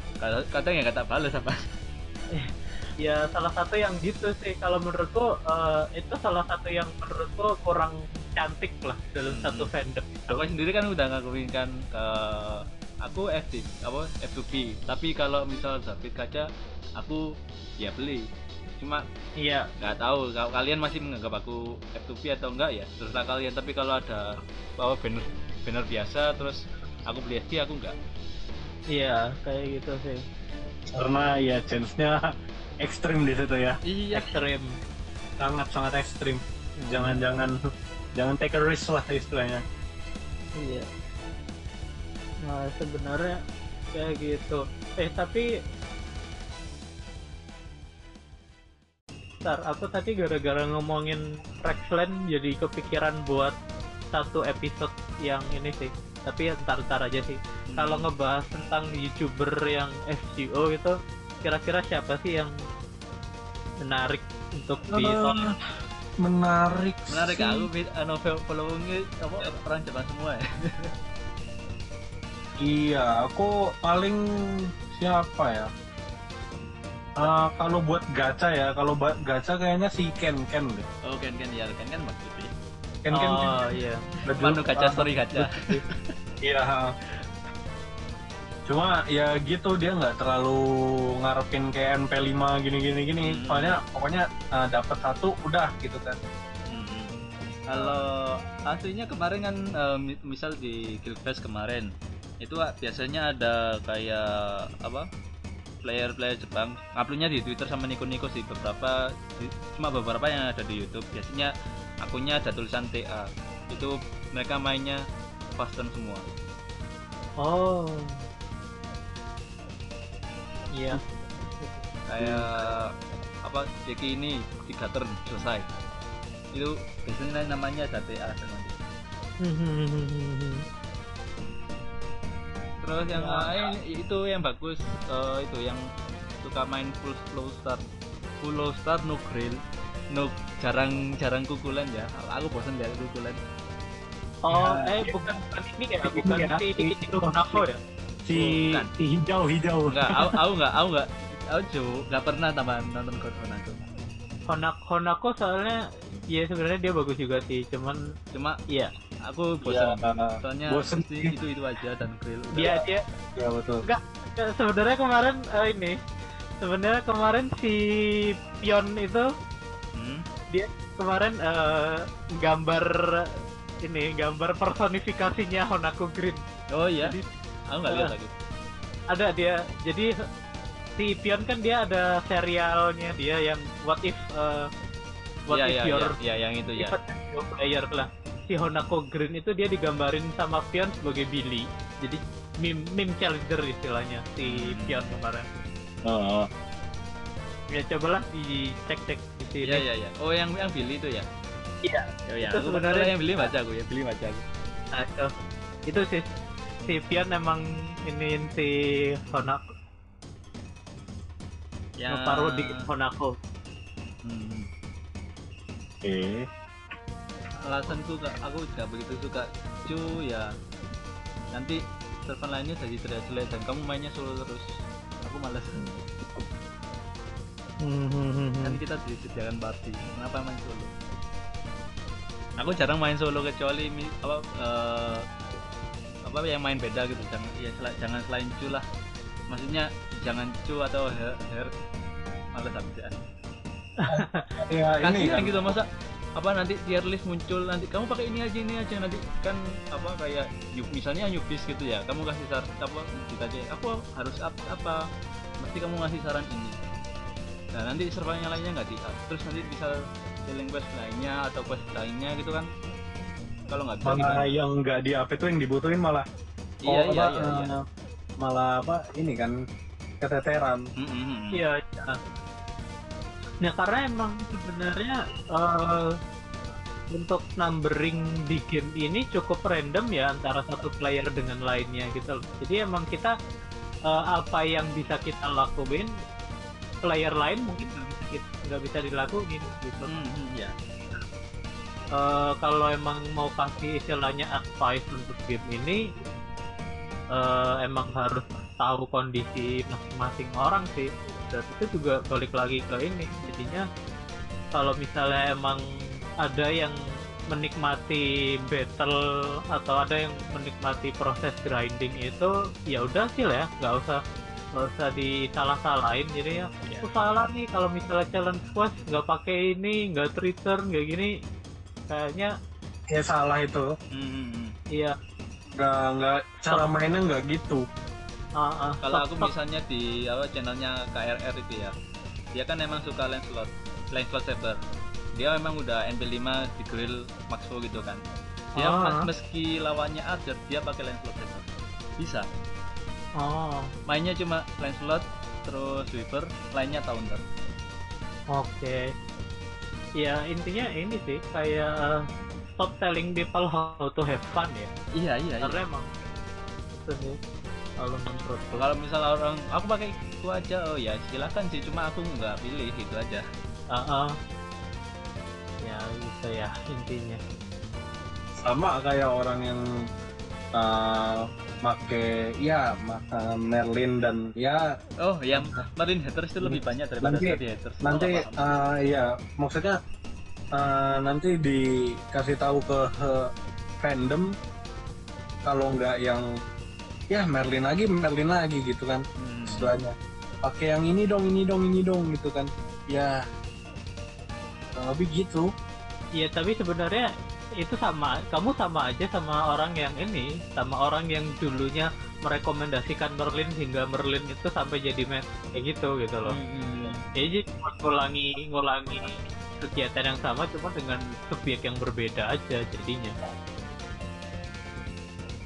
Kadang ya kata balas apa *laughs* ya salah satu yang gitu sih. Kalau menurutku eh, itu salah satu yang menurutku kurang cantik lah dalam Hmm. satu fandom. Aku sendiri kan udah ngakuin kan ke aku FD apa F2P tapi kalau misal David kaca aku ya beli. Cuma iya. nggak tahu kalau kalian masih menganggap aku F2P atau enggak ya terserah kalian. Tapi kalau ada bawa banner banner biasa terus aku beli FD aku enggak. Iya kayak gitu sih. Karena ya chance-nya ekstrim di situ ya. iya ekstrim Sangat sangat ekstrim. Jangan jangan jangan take a risk lah istilahnya. iya nah sebenarnya kayak gitu eh tapi Ntar, aku tadi gara-gara ngomongin Rexland jadi kepikiran buat satu episode yang ini sih tapi ya ntar-ntar aja sih kalau ngebahas tentang youtuber yang FGO itu kira-kira siapa sih yang menarik untuk ditonton menarik. menarik sih. aku bid- anu followingnya apa orang Jepang semua ya *laughs* Iya, aku paling siapa ya? Ah, kalau buat gacha ya, kalau buat gacha kayaknya si Ken Ken deh. oh kan kan ya kan bagus sih Ken Ken. oh iya baju- Manu gacha story gacha Iya. Cuma ya gitu dia nggak terlalu ngarepin kayak NP5 gini-gini gini. Hmm. Soalnya pokoknya ah, dapat satu udah gitu kan. Hmm. Kalau aslinya kemarin kan eh, mi- misal di Guild Fest kemarin itu ah, biasanya ada kayak apa player-player Jepang nguploadnya di Twitter sama Niko-Niko sih beberapa di- cuma beberapa yang ada di YouTube biasanya akunnya ada tulisan TA itu mereka mainnya custom semua oh iya. Kayak apa Jeki ini tiga turn selesai. Itu biasanya namanya ada TA teman Terus yang Ya. lain itu yang bagus eh, itu yang suka main full slow start, full low start no grill, no jarang jarang kukulan ya. Aku bosan lihat kukulan. oh Ya, eh bukan ini ya bukan ya, si Honako ya Si, Bukan. si hijau hijau. Enggak, *laughs* aku, aku enggak, aku enggak, aku juga enggak pernah tambah nonton Godfan aku. Honak Honako soalnya ya sebenarnya dia bagus juga sih cuman Cuma iya aku bosan. Iya, Soalnya bosen pasti sih. itu itu aja dan grill. Udah. dia dia ya betul. eh, sebenarnya kemarin eh, ini sebenarnya kemarin si Pion itu Hmm? kemarin eh, gambar ini gambar personifikasinya Honako Green Oh iya, Jadi- aku enggak lihat lagi. ada dia jadi si Pion kan dia ada serialnya dia yang What If eh, What Iya If iya Your iya, iya, yang itu ya. Your Player lah si Honako Green itu dia digambarin sama Pion sebagai Billy jadi meme, meme challenger istilahnya si Hmm. Pion kemarin Oh, ya cobalah dicek-cek di sini Iya iya iya. Oh yang yang Billy itu ya. Iya. Oh ya, Itu aku sebenarnya- sebenarnya yang Billy baca aku ya, Billy baca aku. Nah, itu, itu sih si Pion emang iniin si Honako. Ya. parodi Honako. Hmm. Oke. alasanku kak aku juga begitu suka cu ya. Nanti server lainnya jadi jelek dan kamu mainnya solo terus. Aku malas. Kan kita disediakan party. Kenapa main solo? Aku jarang main solo kecuali apa eh, apa yang main beda gitu jangan ya sela- jangan selain cu lah. Maksudnya jangan cu atau her, her malas habis *laughs* ya ini kasihan kan. gitu masa apa nanti tier list muncul nanti kamu pakai ini aja ini aja nanti kan apa kayak misalnya newbies gitu ya kamu kasih saran apa ditanya aku harus up, apa? Mesti kamu ngasih saran ini. Nah nanti servernya lainnya nggak di terus nanti bisa healing quest lainnya atau quest lainnya gitu kan kalau nggak bisa malah gimana yang nggak di up itu yang dibutuhin malah iya oh, iya apa, iya iya eh, malah apa ini kan keteteran Mm, mm. Iya. iya. Nah karena emang sebenarnya eh, untuk numbering di game ini cukup random ya antara satu player dengan lainnya gitu loh. Jadi emang kita eh, apa yang bisa kita lakuin player lain mungkin nggak bisa nggak bisa dilakuin gitu. Mm, mm, iya Eh, kalau emang mau kasih istilahnya advice untuk game ini eh, emang harus tahu kondisi masing-masing orang sih dan itu juga balik lagi ke ini jadinya kalau misalnya emang ada yang menikmati battle atau ada yang menikmati proses grinding itu ya udah sih lah ya nggak usah nggak usah disalah-salahin jadi ya Iya. aku salah nih kalau misalnya challenge quest nggak pakai ini nggak return kayak gini kayaknya kayak salah itu. Mm, mm, mm. iya. Nggak nggak cara mainnya nggak gitu. Ah, ah, kalau aku stop- misalnya di apa channelnya KRR itu ya. Dia kan emang suka Lancelot Lancelot Saber. Dia memang udah NP5 di grill Maxo gitu kan. Dia Ah. meski lawannya Archer dia pakai Lancelot Saber. Bisa. Oh mainnya cuma Lancelot terus Weaver lainnya Taunter Oke. Ya intinya ini sih kayak uh, stop telling people how to have fun ya. iya iya, iya. Karena emang itu sih kalau menurutku. kalau misalnya orang aku pakai itu aja oh ya silakan sih cuma aku nggak pilih itu aja Ah, ah. Ya gitu ya intinya. sama kayak orang yang uh, make ya make Merlin dan ya. Oh yang Marine haters itu lebih banyak daripada Nanti- haters. Oh, nanti uh, ya maksudnya uh, nanti dikasih tahu ke uh, fandom kalau nggak yang ya Merlin lagi Merlin lagi gitu kan Hmm. istilahnya. Pakai yang ini dong ini dong ini dong gitu kan. Ya. Lebih gitu. Iya tapi sebenarnya itu sama kamu sama aja sama orang yang ini sama orang yang dulunya merekomendasikan Merlin hingga Merlin itu sampai jadi match kayak gitu gitu loh. Hmm. Ya, jadi cuma ngulangi ngulangi kegiatan yang sama cuma dengan subjek yang berbeda aja jadinya.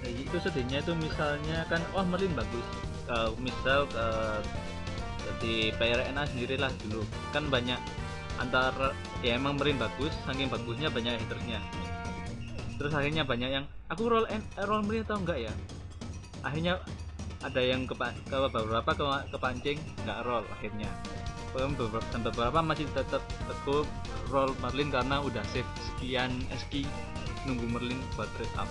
Kayak gitu sedihnya itu misalnya kan wah Merlin bagus Eh, misal eh, di player NA sendiri lah dulu kan banyak antar ya emang Merlin bagus saking bagusnya banyak hatersnya terus akhirnya banyak yang aku roll N, eh, roll Merlin atau enggak ya? Akhirnya ada yang kepa, ke beberapa ke, kepancing nggak roll akhirnya. Beberapa, dan beberapa masih tetap teguh roll Merlin karena udah save sekian SK nunggu Merlin buat trade up.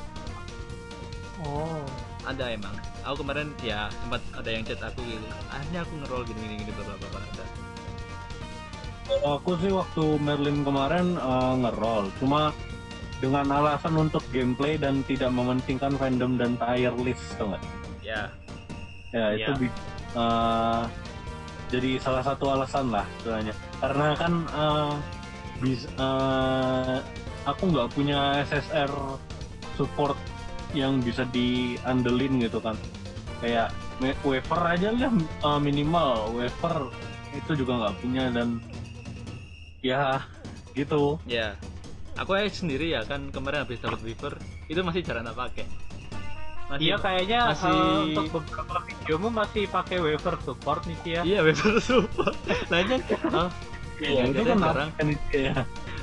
Oh. ada emang. Aku kemarin ya sempat ada yang chat aku gitu. Akhirnya aku ngerol gini gini gini bla. ada. Aku sih waktu Merlin kemarin eh, nge-roll, cuma dengan alasan untuk gameplay dan tidak mementingkan fandom dan tier list, tau nggak? ya Ya itu eh, jadi salah satu alasan lah sebenarnya. Karena kan eh, bis- eh, aku nggak punya SSR support yang bisa diandelin gitu kan. Kayak wafer aja lah eh, minimal wafer itu juga nggak punya dan ya gitu ya aku aja sendiri ya kan kemarin habis dapat Weaver itu masih jarang tak pakai masih Iya kayaknya masih- eh, untuk beberapa videomu masih pakai wafer support nih Cia. iya Weaver support *laughs* lainnya oh, ya, itu kan jarang. kan ya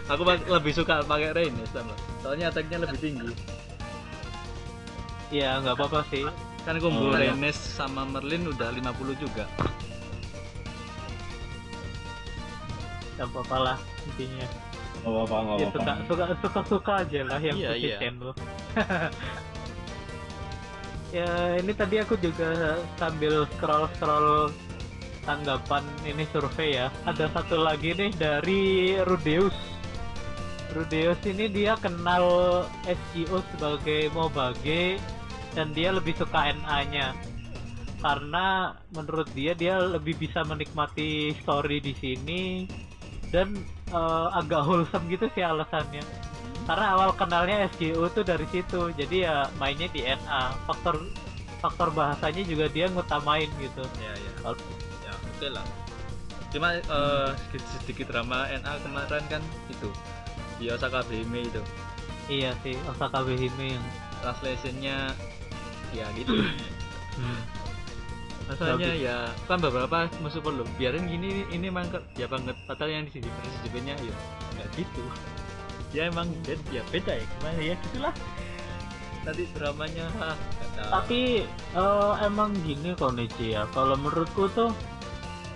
aku lebih suka pakai Rain ya sama soalnya attacknya lebih tinggi Iya nggak apa-apa sih. kan combo Oh, iya. Reynes sama Merlin udah 50 juga Nggak apa-apa lah intinya. Nggak apa-apa nggak Ya apa-apa suka suka suka suka aja lah yang putih iya. channel. *laughs* ya ini tadi aku juga sambil scroll scroll tanggapan ini survei ya. Ada satu lagi nih dari Rudeus. Rudeus ini dia kenal SEO sebagai Mobage dan dia lebih suka NA-nya karena menurut dia dia lebih bisa menikmati story di sini dan eh, agak wholesome gitu sih alasannya. Karena awal kenalnya SGO tuh dari situ. Jadi ya mainnya di NA faktor faktor bahasanya juga dia ngutamain gitu. Ya ya. Ya oke lah. Cuma eh, sedikit, sedikit drama NA kemarin kan itu. Di Osaka BM itu. Iya sih Osaka Behime yang translationnya ya gitu. Hmm. Bagus. ya kan beberapa musuh perlu? Biarin gini ini emang ya banget padahal yang di sini versi Jepangnya ya nggak gitu. Ya emang beda ya beda ya gimana ya gitulah. Nanti dramanya ah, tapi eh, emang gini kondisi ya. Kalau menurutku tuh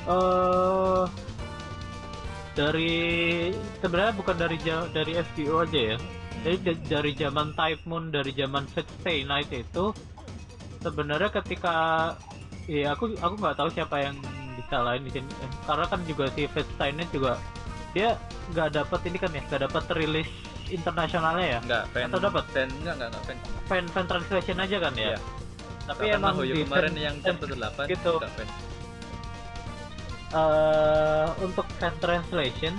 eh dari sebenarnya bukan dari dari FGO aja ya. Jadi da- dari zaman Type Moon dari zaman Fate Stay Night itu sebenarnya ketika ya aku aku nggak tahu siapa yang disalahin di sini Eh, karena kan juga si Night juga dia nggak dapat ini kan ya nggak dapat rilis internasionalnya ya enggak fan Atau dapat? fan enggak enggak enggak fan fan fan translation aja kan ya Iya. tapi Bahkan emang Mahoyo di kemarin fan- yang fan- chapter 8 gitu. enggak fan eh untuk fan translation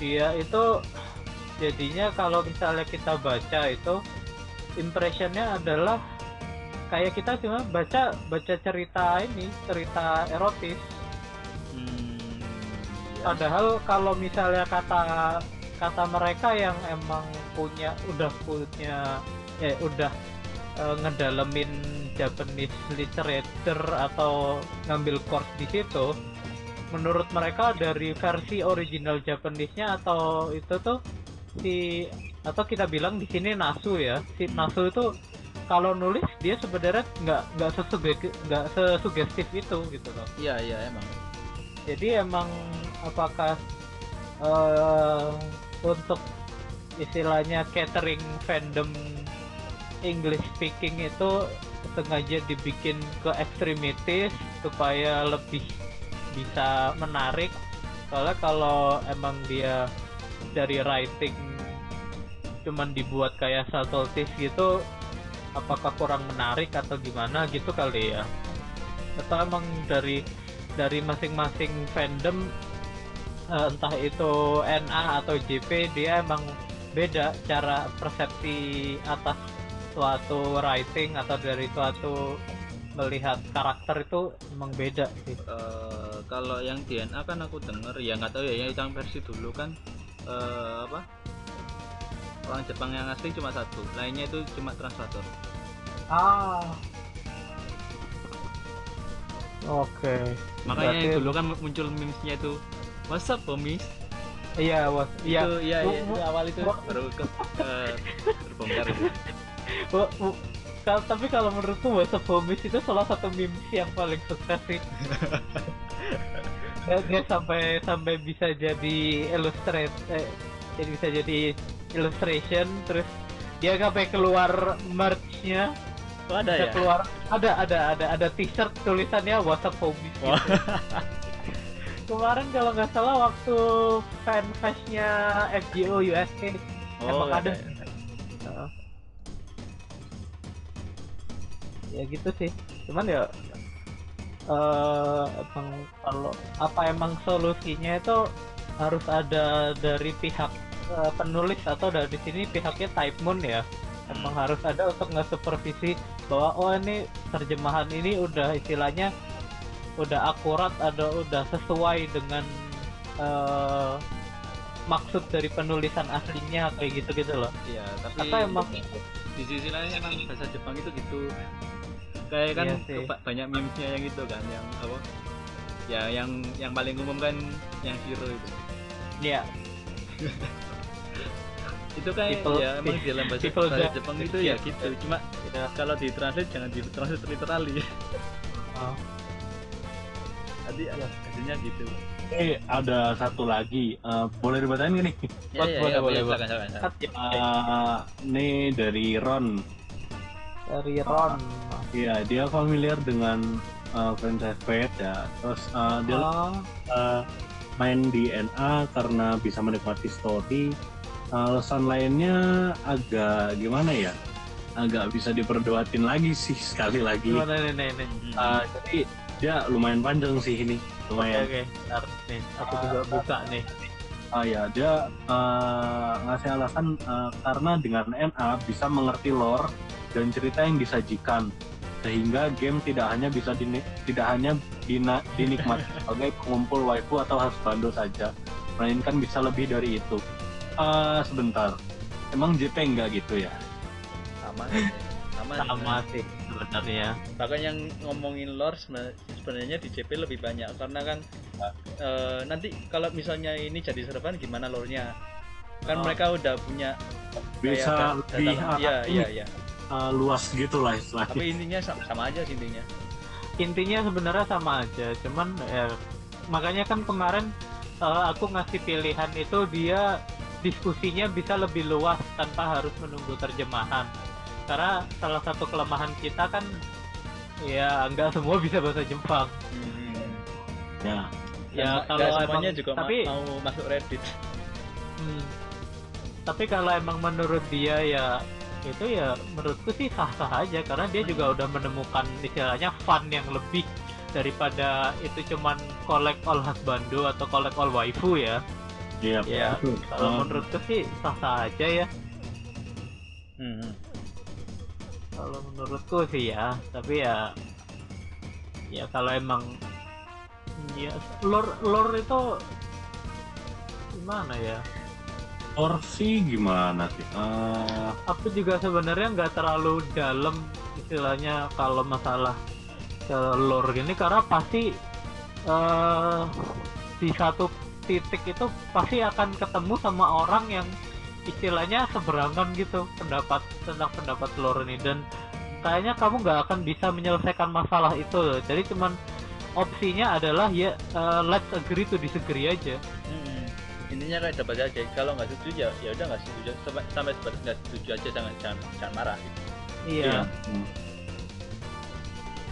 dia itu jadinya kalau misalnya kita baca itu impressionnya adalah kayak kita cuma baca baca cerita ini cerita erotis hmm, ya. padahal kalau misalnya kata kata mereka yang emang punya udah punya eh udah eh, ngedalemin Japanese literature atau ngambil course di situ menurut mereka dari versi original Japanese-nya atau itu tuh si atau kita bilang di sini Nasu ya si Nasu itu kalau nulis dia sebenarnya nggak nggak sesuge- nggak sesugestif itu gitu loh. Iya iya emang. Jadi emang apakah eh untuk istilahnya catering fandom English speaking itu sengaja dibikin ke ekstremitis supaya lebih bisa menarik? Soalnya kalau emang dia dari writing cuman dibuat kayak subtleties gitu apakah kurang menarik atau gimana gitu kali ya. Atau emang dari dari masing-masing fandom eh, entah itu NA atau JP dia emang beda cara persepsi atas suatu writing atau dari suatu melihat karakter itu emang beda sih. Eh, kalau yang DNA kan aku denger ya nggak tahu ya yang versi dulu kan eh, apa orang Jepang yang asli cuma satu lainnya itu cuma translator. Ah. Oke. Makanya Berarti- dulu kan muncul memesnya itu what's up homies? Iya was iya. itu iya iya itu awal itu baru ke, terbongkar *laughs* kal- tapi kalau menurutku WhatsApp Homies? itu salah satu memes yang paling sukses sih. *laughs* dia sampai sampai bisa jadi illustrate, eh, jadi bisa jadi illustration, terus dia sampai keluar merch-nya, oh, ada ya keluar ada ada ada ada t-shirt tulisannya WhatsApp Homies. *laughs* Gitu. Kemarin kalau nggak salah waktu fanfest-nya FGO USA oh emang ada. ya. Heeh. ya gitu sih cuman ya eh emang kalau apa emang solusinya itu harus ada dari pihak eh, penulis atau dari sini pihaknya Type Moon ya. Emang harus ada untuk nge-supervisi bahwa oh ini terjemahan ini udah istilahnya udah akurat ada udah sesuai dengan eh, maksud dari penulisan aslinya kayak gitu gitu loh. Iya tapi atau emang di sisi lain emang bahasa Jepang itu gitu. Kayak kan Iya banyak memesnya yang itu kan yang apa? Ya yang yang paling umum kan yang hero itu. Ya *laughs* itu kan People- ya emang di dalam bahasa, Jepang itu ya yeah. gitu cuma ya kalau di translate jangan di translate literally oh. nanti Iya. hasilnya gitu Eh, ada satu lagi. Eh, boleh dibacain gak nih? Boleh, ya, ya, boleh, ya, boleh, silakan, silakan, silakan. Cut ya. Eh, ini dari Ron. dari Ron Iya, dia familiar dengan eh, franchise Fate ya. Terus eh, dia oh, eh, main di NA karena bisa menikmati story. Alasan lainnya agak gimana ya? Agak bisa diperdebatin lagi sih sekali lagi. gimana nih nih nih. Eh, jadi dia lumayan panjang sih ini, lumayan. oke Ntar, nih aku juga buka nih Ah ya, dia eh, ngasih alasan eh, karena dengan NA bisa mengerti lore dan cerita yang disajikan. sehingga game tidak hanya bisa dini- tidak hanya dina- dinikmati *laughs* sebagai pengumpul waifu atau husbando saja, melainkan bisa lebih dari itu. Eh, sebentar, emang JP enggak gitu ya? sama sama sama sih sebenarnya. Bahkan yang ngomongin lore seben- sebenarnya di JP lebih banyak. Karena kan eh, nanti kalau misalnya ini jadi serban gimana lore-nya? Kan Oh. mereka udah punya Bisa lebih iya ini, iya. eh, luas gitu lah istilahnya. tapi intinya sama, sama aja sih intinya. Intinya sebenarnya sama aja cuman ya makanya kan kemarin eh, aku ngasih pilihan itu dia diskusinya bisa lebih luas tanpa harus menunggu terjemahan karena salah satu kelemahan kita kan ya nggak semua bisa bahasa Jepang Hmm. Ya. Ya, Dan kalau semuanya emang- juga tapi- mau masuk Reddit Hmm. tapi kalau emang menurut dia ya itu ya menurutku sih sah-sah aja karena dia juga udah menemukan istilahnya fun yang lebih daripada itu cuman collect all husbando atau collect all waifu ya Iya. ya kalau Eh, menurutku sih sah-sah aja ya Hmm. kalau menurutku sih ya tapi ya ya kalau emang ya lore lore itu gimana ya Orsi gimana sih? Eh, aku juga sebenarnya nggak terlalu dalam istilahnya kalau masalah ke lore gini karena pasti eh di satu titik itu pasti akan ketemu sama orang yang istilahnya seberangan gitu pendapat tentang pendapat lore ini. Dan kayaknya kamu nggak akan bisa menyelesaikan masalah itu. Jadi cuman opsinya adalah ya eh, let's agree to disagree aja. Hmm. intinya kayak dapat aja kalau nggak setuju ya ya udah nggak setuju. Sampai sampai sebatas nggak setuju aja jangan jangan, jangan marah. Iya. Hmm.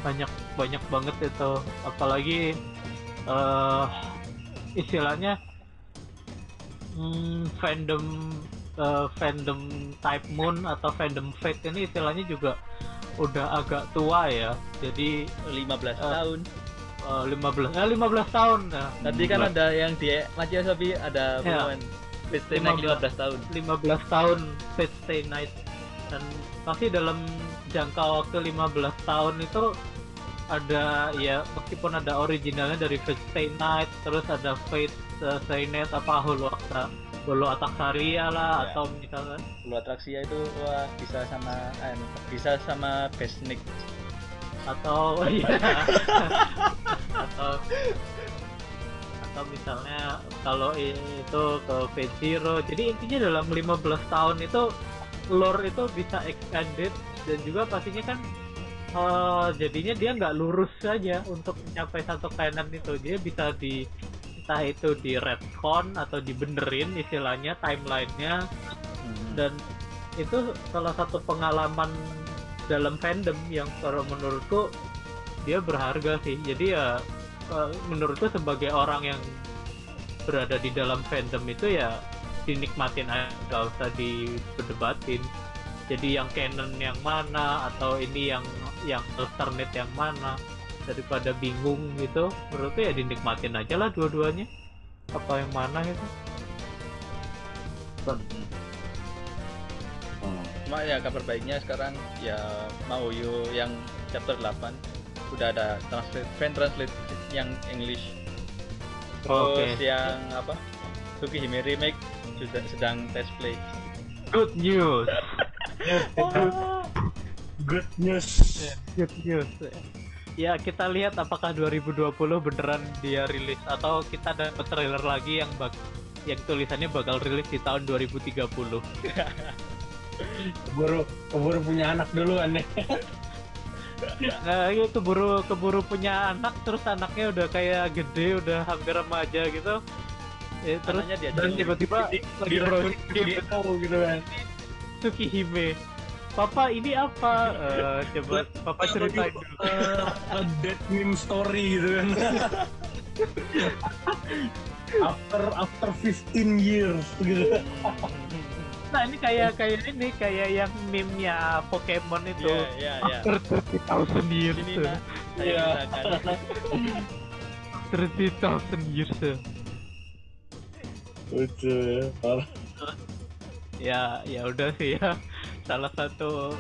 banyak banyak banget itu. Apalagi eh istilahnya hmm, fandom eh, fandom type moon atau fandom fate ini istilahnya juga udah agak tua ya. Jadi 15 Eh, tahun. eh, 15 eh 15 tahun. Nah tadi kan ada yang di Macia Sobi ada Ya. pengumuman Piste naik 15. 15 tahun. 15 tahun Fate Stay Night. Dan pasti dalam jangka waktu 15 tahun itu ada ya meskipun ada originalnya dari Fate Stay Night terus ada Fate uh, Stay Night apa Hulu Aksa Hulu Ataksaria lah Ya. atau misalnya. Lu atraksi itu wah bisa sama eh, bisa sama Besnik atau *laughs* iya. Atau atau misalnya kalau itu ke Fate Zero. Jadi intinya dalam 15 tahun itu lore itu bisa expanded dan juga pastinya kan eh, jadinya dia nggak lurus saja untuk mencapai satu canon itu. Dia bisa di entah itu di retcon atau dibenerin istilahnya timelinenya. Dan itu salah satu pengalaman dalam fandom yang kalau menurutku dia berharga sih. Jadi ya eh, menurutku sebagai orang yang berada di dalam fandom itu ya dinikmatin aja gak usah diperdebatin jadi yang canon yang mana atau ini yang yang alternate yang mana daripada bingung gitu menurutku ya dinikmatin aja lah dua-duanya. Apa yang mana gitu. Hmm. cuma ya kabar baiknya sekarang ya mau yo yang chapter 8 udah ada translate fan translate yang English. Terus Oke. yang apa? Tsukihime remake sudah sedang test play. Good news *laughs* Good news. good news ya kita lihat apakah 2020 beneran dia rilis atau kita dapat trailer lagi yang bak yang tulisannya bakal rilis di tahun 2030 Keburu keburu punya anak duluan nih. nah itu keburu keburu punya anak terus anaknya udah kayak gede udah hampir remaja gitu ya, terus dan tiba-tiba lagi browsing game gitu kan. Tsukihime Papa ini apa? Eh, coba Papa ceritain dulu. a dead meme story gitu kan. *laughs* after after 15 years gitu. *laughs* Nah ini kayak kayak ini kayak yang meme-nya Pokemon itu. Iya, iya, iya. After 30,000 years. Sini nak, saya Iya. After *laughs* 30,000 years. Lucu ya. Parah. Ya ya udah sih ya. Salah satu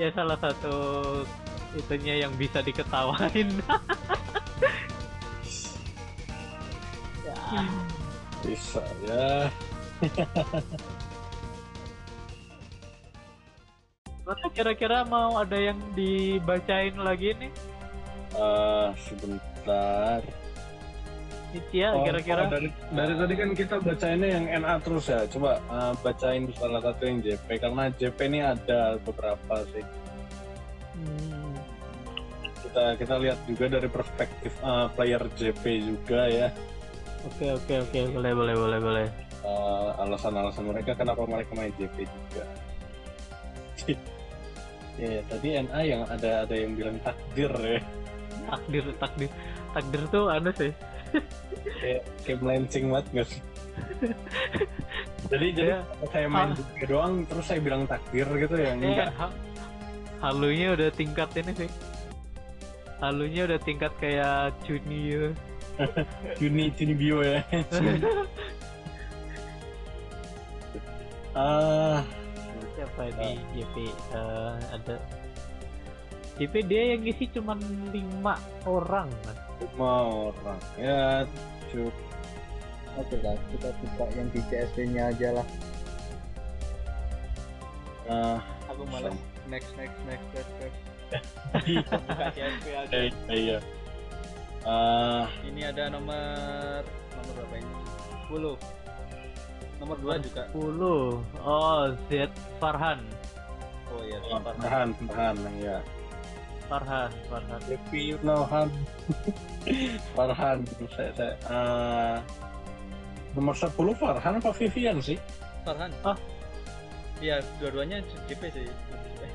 ya salah satu itunya yang bisa diketawain. *laughs* Ya, bisa ya. *laughs* Masa kira-kira mau ada yang dibacain lagi nih? Eh, sebentar Nicia Oh, kira-kira. oh, dari, dari tadi kan kita bacainnya yang NA terus ya. Coba eh, bacain salah satu yang JP karena JP ini ada beberapa sih. Hmm, kita kita lihat juga dari perspektif eh, player JP juga ya. Oke oke oke. Boleh boleh boleh boleh. Eh, alasan-alasan mereka kenapa mereka main JP juga. *laughs* Ya tadi NA yang ada ada yang bilang takdir ya. Takdir takdir. Takdir tuh ada sih kayak kayak melenceng banget nggak sih? *laughs* Jadi jadi Ya. saya main Ah. Doang terus saya bilang takdir gitu ya Eh, enggak. ha- halunya udah tingkat ini sih. Halunya udah tingkat kayak junior *laughs* Juni Juni bio ya. *laughs* Ah. Siapa ini? JP Eh, ada. JP dia yang ngisi cuman lima orang lima orang ya cukup Oke lah, kita buka yang di CSP-nya aja lah. ah Aku malas next next next next next. *laughs* Buka CSP aja. iya ah Ini ada nomor nomor berapa ini? 10. Nomor 2 juga. 10 oh Z Farhan Oh iya, oh, Farhan. tahan tahan ya Farhan Farhan Happy Nohan *laughs* Farhan saya, saya ah, nomor 10 Farhan apa Vivian sih Farhan. Ah. Iya, dua-duanya JP sih. Eh,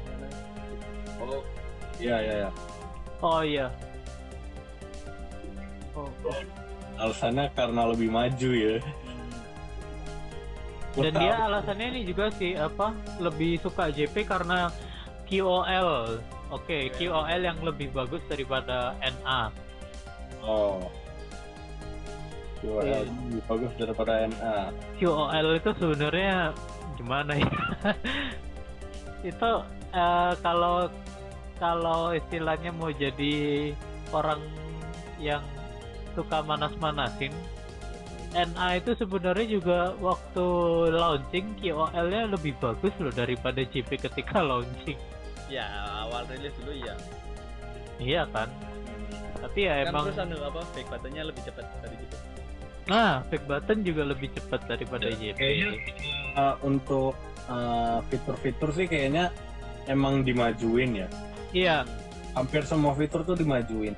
oh iya iya iya oh iya oh, oh. alasannya karena lebih maju ya Hmm. dan dia alasannya ini juga sih apa lebih suka JP karena QOL oke QOL yang lebih bagus daripada NA oh. Iya. URL lebih bagus daripada NA QOL itu sebenarnya gimana ya? *laughs* Itu eh, kalau kalau istilahnya mau jadi orang yang suka manas-manasin NA itu sebenarnya juga waktu launching QOL-nya lebih bagus loh daripada JP ketika *laughs* launching Ya, awal rilis dulu ya. iya kan? Tapi ya Kan emang terus anu apa back buttonnya lebih cepat dari JP. nah back button juga lebih cepat daripada JP kayaknya uh, untuk uh, fitur-fitur sih kayaknya emang dimajuin ya. Iya. Hampir semua fitur tuh dimajuin.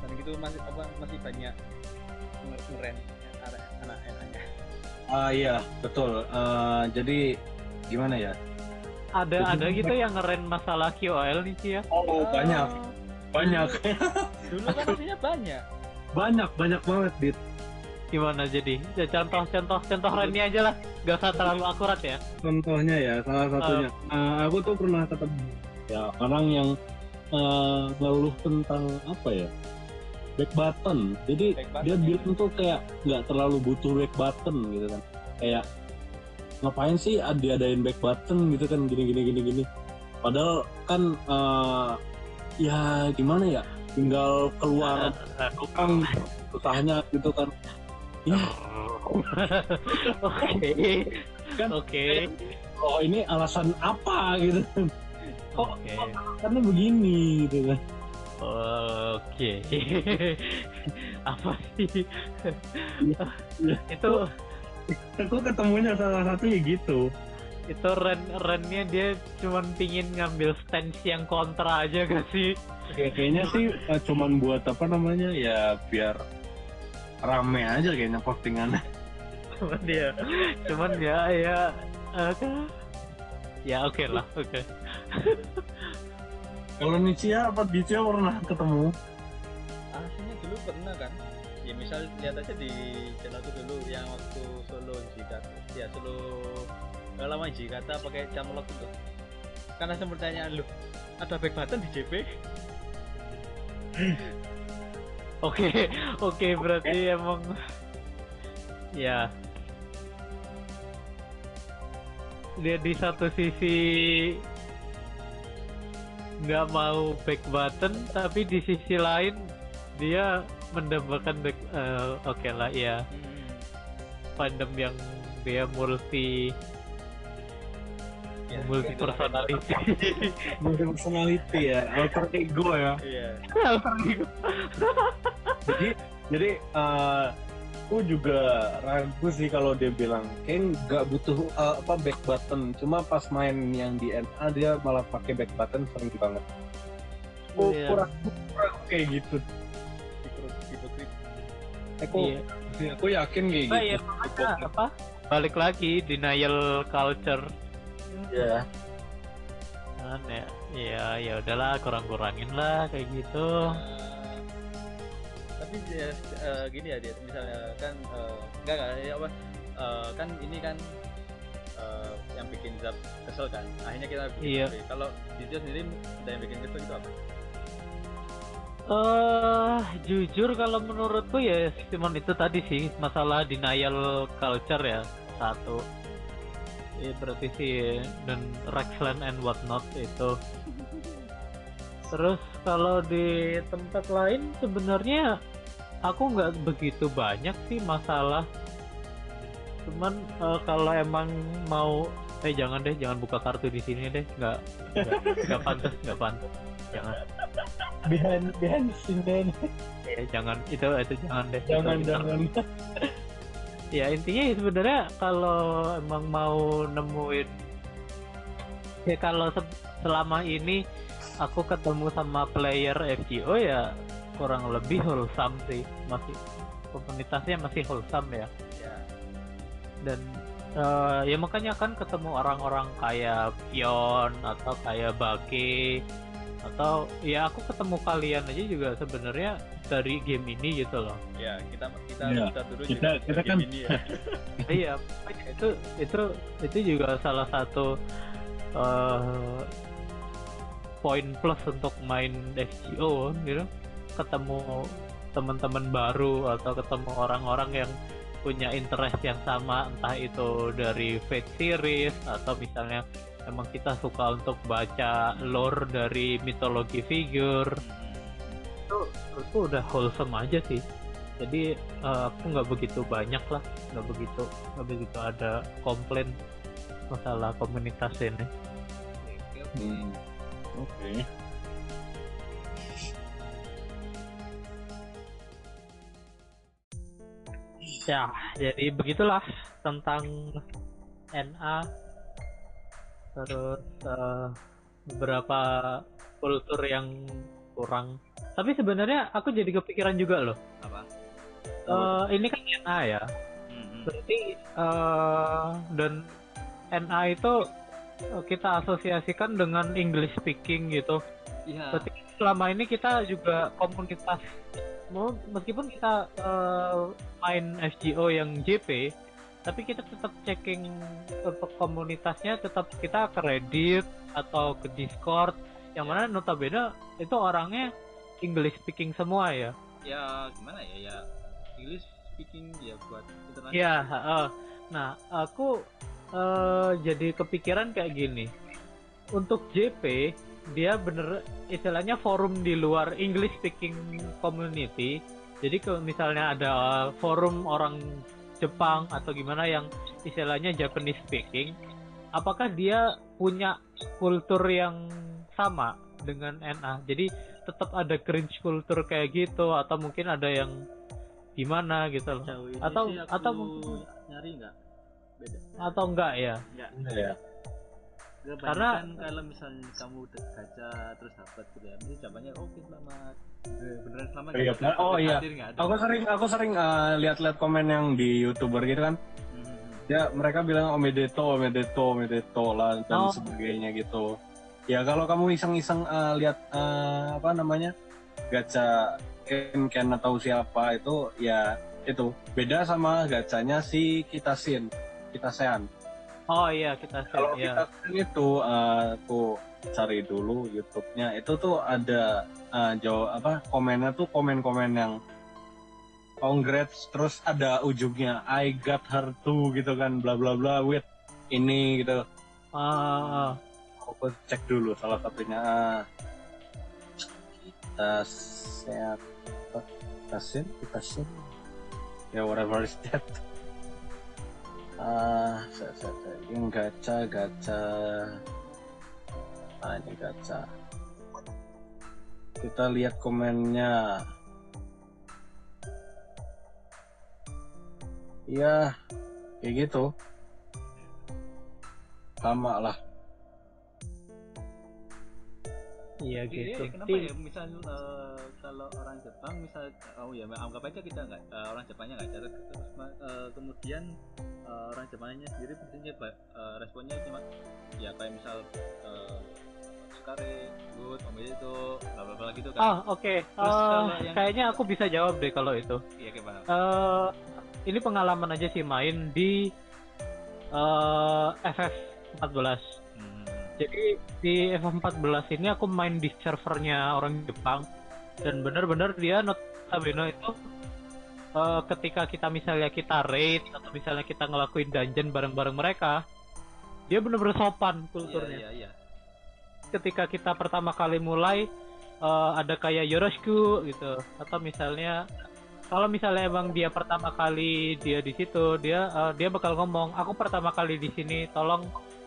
Dan gitu masih apa masih banyak nger- ngeren anak anak NA-nya. ah iya betul. Uh, jadi gimana ya ada ada gitu yang ngeren masalah QOL nih sih ya oh banyak. Banyak. *laughs* Dulu kan aslinya banyak. banyak banyak banget dit. Gimana jadi? Ya, contoh contoh contoh Reni aja lah. Gak usah terlalu akurat ya. Contohnya ya salah satunya. Uh, aku tuh pernah ketemu ya orang yang uh, ngeluh tentang apa ya? Back button. Jadi Back button dia ya. bilang tuh kayak nggak terlalu butuh back button gitu kan. Kayak ngapain sih diadain back button gitu kan gini gini gini gini. Padahal kan uh, ya gimana ya tinggal keluar doang susahnya gitu kan. Ya. *laughs* Oke. Kan- oke. oh ini alasan apa gitu. Kok oke. karena begini gitu kan. Oke. *laughs* Apa sih? Iya. itu *laughs* aku ketemunya salah satunya gitu. Itu ren rennya dia cuman pingin ngambil stance yang kontra aja gak sih? Kayak- kayaknya sih uh, cuman buat apa namanya ya biar rame aja kayaknya postingannya. Cuman dia cuman ya ya oke ya oke lah oke. Kalau Nicia apa? Nicia pernah ketemu? Aslinya dulu pernah kan. Misal lihat aja di channelku dulu yang waktu solo Jikata. Ya solo nggak lama Jikata pakai camlok itu. Karena sempat pertanyaan lu, ada back button di JP? *laughs* Oke, oke berarti emang ya dia di satu sisi nggak mau back button tapi di sisi lain dia mendambakan back eh, oke lah ya Hmm. fandom yang dia multi Ya, multi personality *laughs* Multi personality ya, alter ego ya. Iya. *laughs* Jadi jadi eh, aku juga ragu sih kalau dia bilang kayak nggak butuh eh, apa back button. Cuma pas main yang di NA dia malah pakai back button sering banget. Aku Iya. kurang, kurang kayak gitu. Aku Iya. aku yakin kayak Nah, gitu. ya, makanya apa? Balik lagi denial culture. Iya. kan ya ya ya udahlah kurang-kurangin lah kayak gitu. Eh, tapi dia eh, gini ya dia misalnya kan eh, enggak enggak ya apa? Eh, kan ini kan eh, yang bikin Zap kesel kan? Akhirnya kita bikin Iya. kalau di dia sendiri ada yang bikin kesel itu apa eh jujur kalau menurutku ya cuman itu tadi sih masalah denial culture ya satu. Ya berarti sih dan Rexland and whatnot itu. Terus kalau di tempat lain sebenarnya aku nggak begitu banyak sih masalah. Cuman eh, kalau emang mau eh jangan deh jangan buka kartu di sini deh. Nggak nggak pantas nggak pantas. Jangan behind behind scene Eh, jangan itu itu jangan deh. Jangan Itu- jangan. ya intinya ya sebenarnya kalau emang mau nemuin ya kalau se- selama ini aku ketemu sama player FGO ya kurang lebih wholesome sih. Masih komunitasnya masih wholesome ya. Ya. Dan eh, ya makanya kan ketemu orang-orang kayak Pion atau kayak Bake atau ya aku ketemu kalian aja juga sebenarnya dari game ini gitu loh. Ya kita kita Iya. kita dulu Kita- juga kita game kan- ini ya. *laughs* Iya itu itu itu juga salah satu eh, poin plus untuk main FGO gitu. Ketemu teman-teman baru atau ketemu orang-orang yang punya interest yang sama entah itu dari Fate series atau misalnya emang kita suka untuk baca lore dari mitologi figure Hmm. itu itu udah wholesome aja sih jadi eh, aku nggak begitu banyak lah nggak begitu nggak begitu ada komplain masalah komunitas ini Hmm. Oke. ya jadi begitulah tentang NA terus eh, beberapa kultur yang kurang. Tapi sebenarnya aku jadi kepikiran juga loh. Apa? Eh, ini kan NA ya. Hmm, berarti eh, dan NA itu kita asosiasikan dengan English speaking gitu. iya. Berarti selama ini kita juga komunitas meskipun kita eh, main FGO yang JP, tapi kita tetap checking untuk komunitasnya tetap kita ke Reddit atau ke Discord yang mana notabene itu orangnya English speaking semua ya. ya gimana ya ya English speaking ya buat internasional Iya, heeh. nah aku eh, jadi kepikiran kayak gini. Untuk JP dia bener istilahnya forum di luar English speaking community. Jadi kalau misalnya ada forum orang Jepang atau gimana yang istilahnya Japanese speaking, apakah dia punya kultur yang sama dengan NA? Jadi tetap ada cringe kultur kayak gitu atau mungkin ada yang gimana gitu loh? Atau- sih aku atau mungkin- nyari nggak? Beda. Atau enggak ya? Nggak Ya. Karena kalau misalnya kamu udah terus dapat gitu ya ini jawabannya oke selamat Bener- beneran selamat Iya, dapat, oh, iya. hadir ada. Aku sering aku sering eh, lihat-lihat komen yang di youtuber gitu kan. Hmm, Ya mereka bilang omedeto, omedeto, omedeto lah dan Oh. sebagainya gitu. Ya kalau kamu iseng-iseng eh, lihat eh, apa namanya gacha Ken Ken atau siapa itu ya itu beda sama gacanya si Kitasin, Kitasean. Oh iya kita Kalau ya kita itu eh, aku cari dulu YouTube-nya. Itu tuh ada eh, jauh apa komennya tuh komen-komen yang congrats terus ada ujungnya I got her too gitu kan bla bla bla with ini gitu. Ah, aku cek dulu salah satunya. Ah, Itaseat apa? Itasin Itasin ya whatever is that ah saya saya saya yang gacha gacha ah ini gacha kita lihat komennya Iya, kayak gitu. Sama lah. Iya Ini gitu. kenapa Di- ya misal eh, kalau orang Jepang misal oh ya anggap aja kita nggak eh, orang Jepangnya nggak catat terus ma- eh, kemudian eh, orang Jepangnya sendiri biasanya ba- eh, responnya cuma ya kayak misal eh, sekare good om itu bla bla bla gitu kan Ah, oke. Terus kalau yang- kayaknya aku bisa jawab deh kalau itu. iya kayak mana eh ini pengalaman aja sih main di eh FF14. Hmm, Jadi di FF14 ini aku main di servernya orang Jepang. Dan bener-bener dia notabene itu eh, ketika kita misalnya kita raid atau misalnya kita ngelakuin dungeon bareng-bareng mereka, dia bener-bener sopan kulturnya. Iya iya. Ketika kita pertama kali mulai eh, ada kayak yoroshiku gitu. Atau misalnya kalau misalnya emang dia pertama kali dia di situ dia eh, dia bakal ngomong aku pertama kali di sini tolong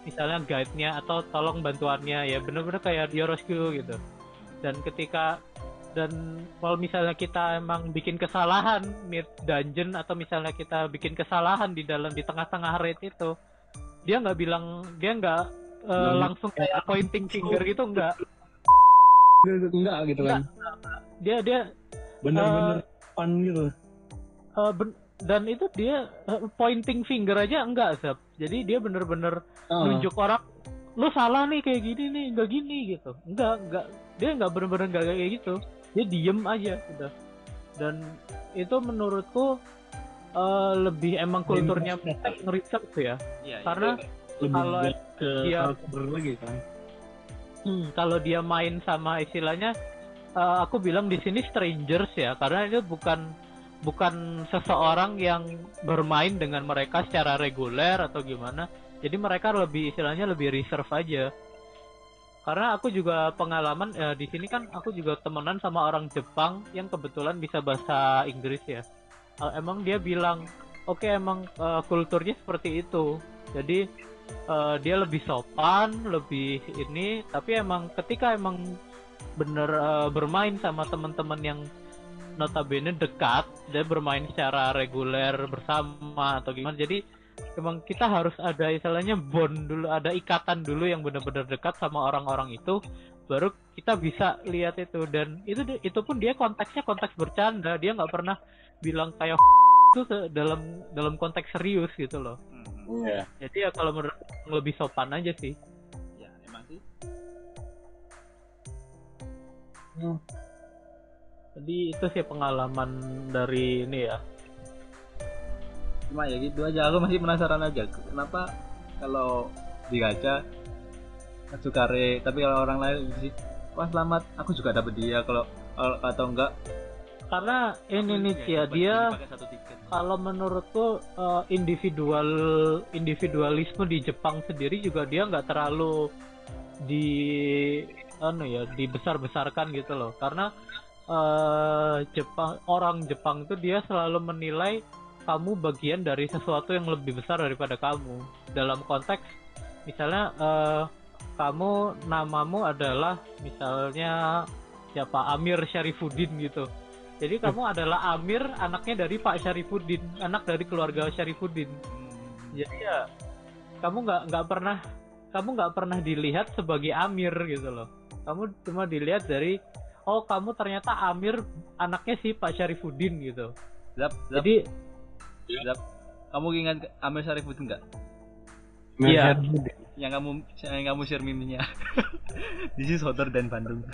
misalnya guide-nya atau tolong bantuannya ya bener-bener kayak yoroshiku gitu. Dan ketika dan kalau misalnya kita emang bikin kesalahan mid dungeon atau misalnya kita bikin kesalahan di dalam di tengah-tengah raid itu dia nggak bilang dia nggak eh, Nggak- langsung kayak pointing finger gitu nggak. Enggak gitu kan. dia dia Bener-bener fun gitu. eh, ben- dan itu dia eh, pointing finger aja enggak sep jadi dia bener-bener Ah, nunjuk orang lu salah nih kayak gini nih enggak gini gitu. Enggak enggak dia enggak bener-bener enggak kayak gitu. Dia diem aja udah. Dan itu menurutku eh, lebih emang kulturnya nge-research ya. Iya iya. karena lebih kalau ke dia- lagi kan. Hmm, kalau dia main sama istilahnya, eh, aku bilang di sini strangers ya, karena itu bukan bukan seseorang yang bermain dengan mereka secara reguler atau gimana. Jadi mereka lebih istilahnya lebih reserve aja. Karena aku juga pengalaman eh, di sini kan aku juga temenan sama orang Jepang yang kebetulan bisa bahasa Inggris ya. Eh, emang dia bilang, oke emang eh, kulturnya seperti itu. Jadi eh, dia lebih sopan, lebih ini, tapi emang ketika emang bener eh, bermain sama teman-teman yang notabene dekat, dia bermain secara reguler bersama atau gimana. Jadi emang kita harus ada istilahnya bond dulu, ada ikatan dulu yang bener-bener dekat sama orang-orang itu, baru kita bisa lihat itu dan itu itu pun dia konteksnya konteks bercanda, dia nggak pernah bilang kayak *laughs* itu dalam dalam konteks serius gitu loh. Hmm, hmm. Iya. Jadi ya kalau menurut lebih sopan aja sih. ya emang sih Jadi itu sih pengalaman dari ini ya. cuma ya gitu aja aku masih penasaran aja kenapa kalau di gacha Sukare tapi kalau orang lain sih wah selamat aku juga dapat dia kalau kalau- atau enggak Karena ini nih ya dia kalau menurutku eh, individual individualisme di Jepang sendiri juga dia nggak terlalu di anu ya dibesar-besarkan gitu loh. Karena eh, Jepang orang Jepang itu dia selalu menilai kamu bagian dari sesuatu yang lebih besar daripada kamu. Dalam konteks misalnya eh, kamu namamu adalah misalnya siapa Amir Syarifuddin gitu. Jadi kamu adalah Amir, anaknya dari Pak Syarifuddin, anak dari keluarga Syarifuddin. Hmm, Jadi ya kamu nggak nggak pernah kamu nggak pernah dilihat sebagai Amir gitu loh. Kamu cuma dilihat dari oh kamu ternyata Amir anaknya si Pak Syarifuddin gitu. Zap, zap, Jadi zap. kamu ingat Amir Syarifuddin enggak Iya. yang kamu yang kamu share meme-nya *laughs* This is hotter than Bandung *laughs*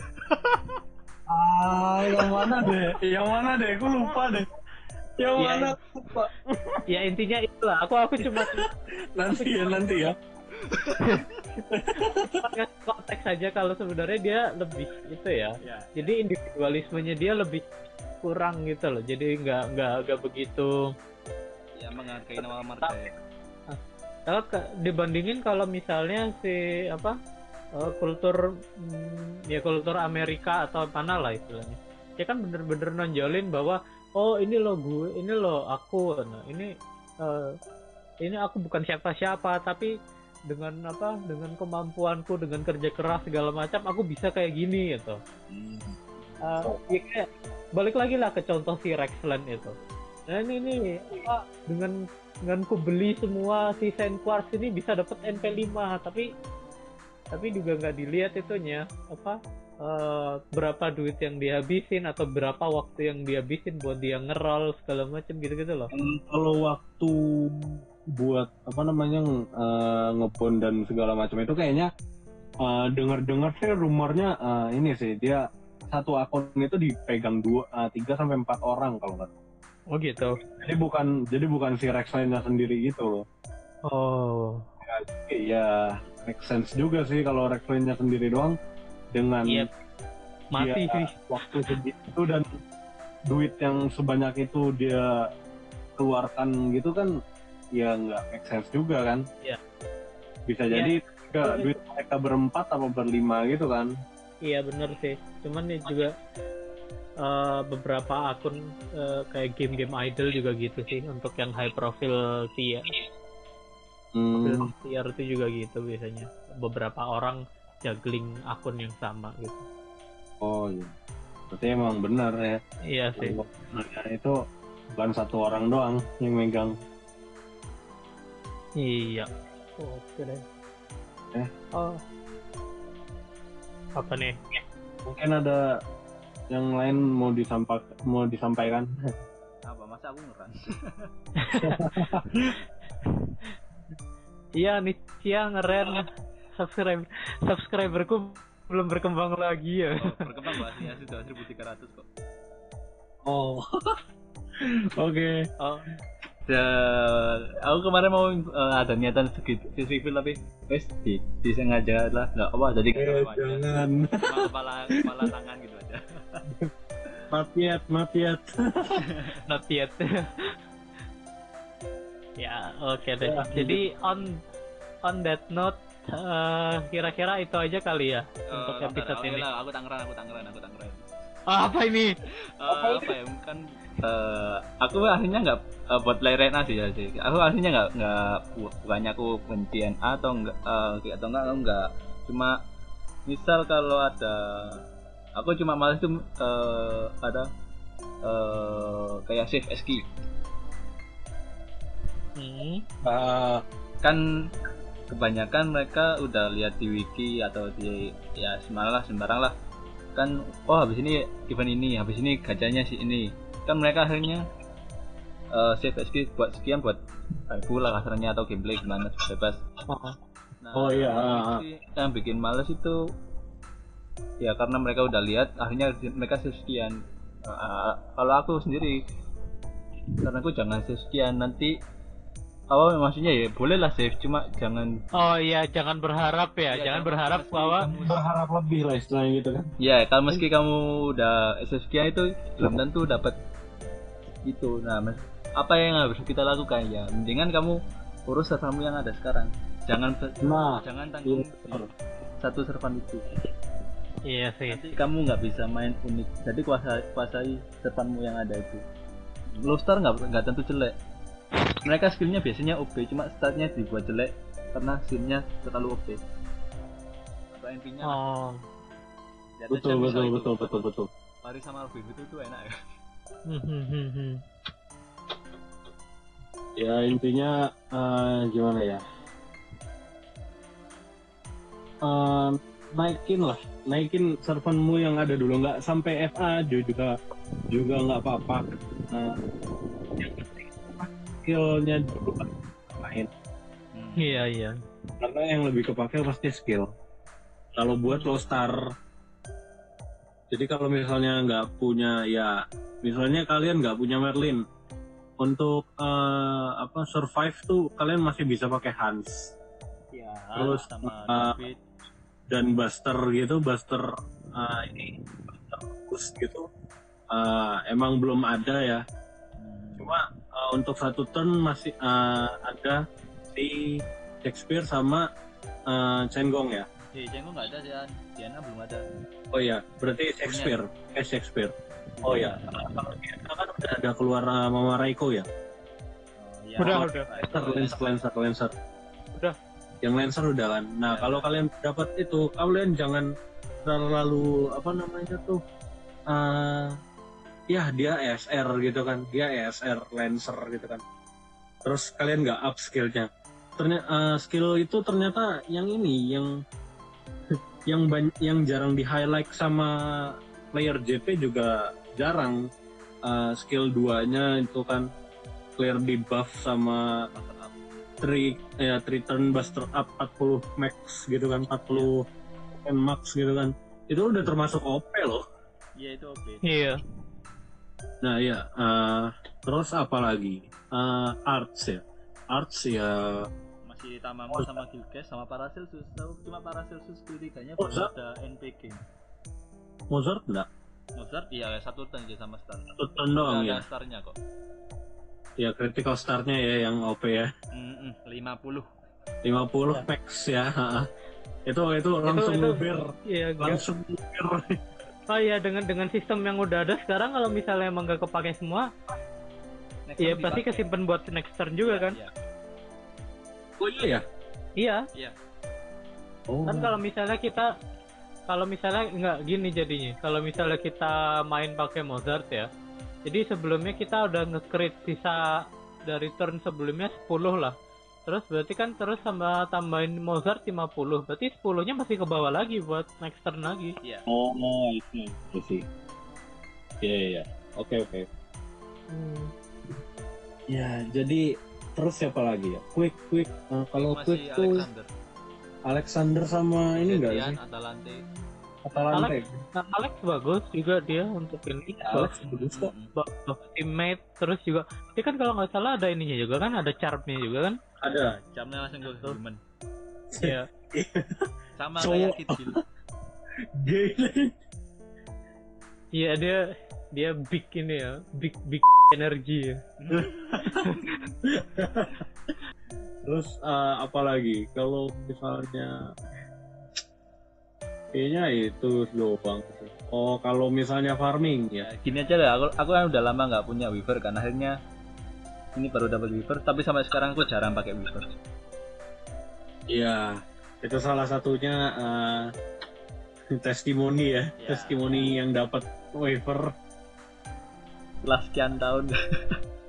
Ah, yang mana deh? Yang mana deh? Aku lupa deh. Yang Iya. mana? Aku lupa. ya intinya itulah. Aku aku cuma *laughs* Nanti ya, nanti ya. Konteks saja kalau sebenarnya dia lebih itu ya. ya. Jadi individualismenya dia lebih kurang gitu loh. Jadi nggak nggak nggak begitu. Ya menghargai nama marga ya. Kalau ke- dibandingin kalau misalnya si apa eh, kultur mm, ya kultur Amerika atau mana lah istilahnya. Dia kan bener-bener nonjolin bahwa oh ini lo gue ini lo aku. Nah ini eh, ini aku bukan siapa-siapa tapi dengan apa dengan kemampuanku dengan kerja keras segala macam aku bisa kayak gini gitu. Hmm. Eh, ya kayak balik lagi lah ke contoh si Rexland itu. Nah ini nih apa dengan dengan ku beli semua si Saint Quartz ini bisa dapat NP5 tapi tapi juga nggak dilihat itunya apa eh, berapa duit yang dihabisin atau berapa waktu yang dihabisin buat dia ngerol segala macam gitu-gitu loh. Kalau waktu buat apa namanya eh, ngebon dan segala macam itu kayaknya eh, dengar-dengar sih rumornya eh, ini sih dia satu akun itu dipegang dua eh, tiga sampai empat orang kalau nggak oh gitu jadi bukan jadi bukan si Rex lainnya sendiri gitu loh oh Iya, make sense juga sih kalau Rex lainnya sendiri doang dengan Iya. mati Iya. sih waktu segitu dan duit yang sebanyak itu dia keluarkan gitu kan ya nggak make sense juga kan Iya. bisa Iya. jadi nggak duit mereka berempat atau berlima gitu kan Iya bener sih. Cuman nih juga eh, beberapa akun eh, kayak game-game idol juga gitu sih untuk yang high profile tier. Hmm, tier itu juga gitu biasanya. Beberapa orang juggling akun yang sama gitu. oh iya berarti emang benar ya Iya sih. Sebenarnya itu bukan satu orang doang yang megang Iya. Oke deh. Eh. Oh. Apa nih? mungkin ada yang lain mau disampak mau disampaikan *laughs* Apa masa aku ngeran? Iya nih Cia ngeren subscribe subscriberku belum berkembang lagi ya. Oh, berkembang bahasnya sudah 1300 kok. oh *laughs* oke Oh, Ya, aku kemarin mau eh, ada niatan segitu review tapi wes di disengaja lah. Nggak apa jadi eh, jangan. Cuma kepala kepala tangan gitu aja. Mafiat mafiat. *laughs* Not yet. ya, oke deh. Ya, Jadi on on that note eh, kira-kira itu aja kali ya untuk Eh, episode ini. lah, aku tangeran aku tangeran aku tangeran Ah, apa ini? Eh, apa ya? Kan eh, aku akhirnya nggak eh, buat play Rena sih ya sih. Aku akhirnya nggak nggak bu- bukannya aku benci NA atau enggak eh, atau enggak aku nggak. Cuma misal kalau ada aku cuma males tuh eh, ada eh, kayak save key Hmm. Ah, kan kebanyakan mereka udah lihat di wiki atau di ya sembarang lah sembarang lah. Kan oh habis ini event ini habis ini gajahnya si ini kan mereka akhirnya eh, save XP buat sekian buat review lah kasarnya atau gameplay gimana bebas. Nah, Oh, iya, ah, ah. sih yang bikin males itu ya karena mereka udah lihat akhirnya mereka save sekian. Eh, kalau aku sendiri karena aku jangan save sekian nanti oh maksudnya ya boleh lah save cuma jangan Oh iya, jangan berharap ya, Ya, jangan jangan berharap bahwa kamu- berharap lebih lah istilahnya gitu kan. Ya kalau meski kamu udah sekian itu belum tentu dapat itu nah mas apa yang harus kita lakukan? Ya mendingan kamu urus servermu yang ada sekarang. Jangan nah jangan tanggung iya, betul. satu server itu. Iya sih. nanti kamu nggak bisa main unik. Jadi kuasai kuasai servermu yang ada itu. Low star nggak nggak tentu jelek. Mereka skillnya biasanya OP cuma startnya dibuat jelek karena skillnya terlalu OP atau NP nya Oh. betul betul betul betul betul. Paris sama Alvin itu tuh enak ya Hmm, hmm, hmm, hmm. ya intinya eh, gimana ya? Eh, naikin lah. Naikin servermu yang ada dulu. Nggak sampai FA juga juga nggak apa-apa. Nah, yang penting apa, skillnya dulu kan main. Hmm. Iya iya. karena yang lebih kepake pasti skill. Kalau buat low star jadi kalau misalnya nggak punya ya misalnya kalian nggak punya Merlin untuk eh, apa survive tuh kalian masih bisa pakai Hans. Ya Terus, sama uh, David. dan Buster gitu Buster eh, ini Buster boost gitu. Eh, emang belum ada ya. Hmm. cuma eh, untuk satu turn masih eh, ada di Shakespeare sama eh, Cenggong ya di Cenggu nggak ada sih An. di Ana belum ada Oh iya, berarti Shakespeare. Eh Shakespeare. Oh iya. Kalau kita kan udah ada keluar uh, Mama Raiko ya. Oh, iya. Udah, udah. Lancer, Lancer, Lancer, Lancer. Udah. Yang Lancer udah kan. Nah, Ya. kalau kalian dapat itu, kalian jangan terlalu apa namanya tuh eh ya dia ESR gitu kan. Dia ESR Lancer gitu kan. Terus kalian nggak up skillnya. Ternyata skill itu ternyata yang ini yang yang ban- yang jarang di highlight sama player JP juga jarang. Eh, skill 2 nya itu kan clear di buff sama tri ya tri turn buster up 40 max gitu kan 40 kan max gitu kan. Itu udah termasuk OP loh. Iya itu oke Iya. nah ya eh, terus apa lagi? Eh, arts ya. Arts ya masih Tamamu sama Gilges sama Paracelsus. Tahu cuma Paracelsus skill tiganya Oh, baru Zap. ada NPG Mozart enggak? Mozart? Iya satu turn aja sama Star. Satu turn doang ya? ada starnya kok. Ya critical startnya ya yang OP ya. Mm-mm, 50 50 max ya itu itu langsung itu- ngeber Iya, langsung ngeber Oh iya dengan dengan sistem yang udah ada sekarang kalau misalnya emang gak kepake semua, Next ya turn pasti kesimpan buat next turn juga kan? Iya, oh iya ya Iya, iya. oh kan kalau misalnya kita kalau misalnya nggak gini jadinya. Kalau misalnya kita main pakai Mozart ya. Jadi sebelumnya kita udah nge-create sisa dari turn sebelumnya 10 lah. Terus berarti kan terus sama tambahin Mozart 50. Berarti 10-nya masih ke bawah lagi buat next turn lagi. iya Oh, oh itu itu sih. Iya, iya, iya. Oke, oke. Hmm. Ya, jadi terus siapa lagi ya? Quick, quick. Eh, kalau masih quick tuh Alexander Alexander sama ini enggak sih? Atalante Atalante. Nah, Alex bagus juga dia untuk ini. Alex bagus kok. Teammate terus juga dia kan kalau nggak salah ada ininya juga kan ada charmnya juga kan Ada. jamnya langsung ke Betul. human iya *laughs* sama kayak Kid Bill *laughs* Gila. iya dia dia big ini ya big big energi ya *laughs* Terus eh, apa lagi? Kalau misalnya kayaknya itu doang. Oh, kalau misalnya farming ya. ya gini aja lah aku aku kan udah lama nggak punya weaver kan akhirnya ini baru dapat weaver tapi sampai sekarang aku jarang pakai weaver Iya, itu salah satunya eh, testimoni ya, Ya. testimoni yang dapat waiver setelah sekian tahun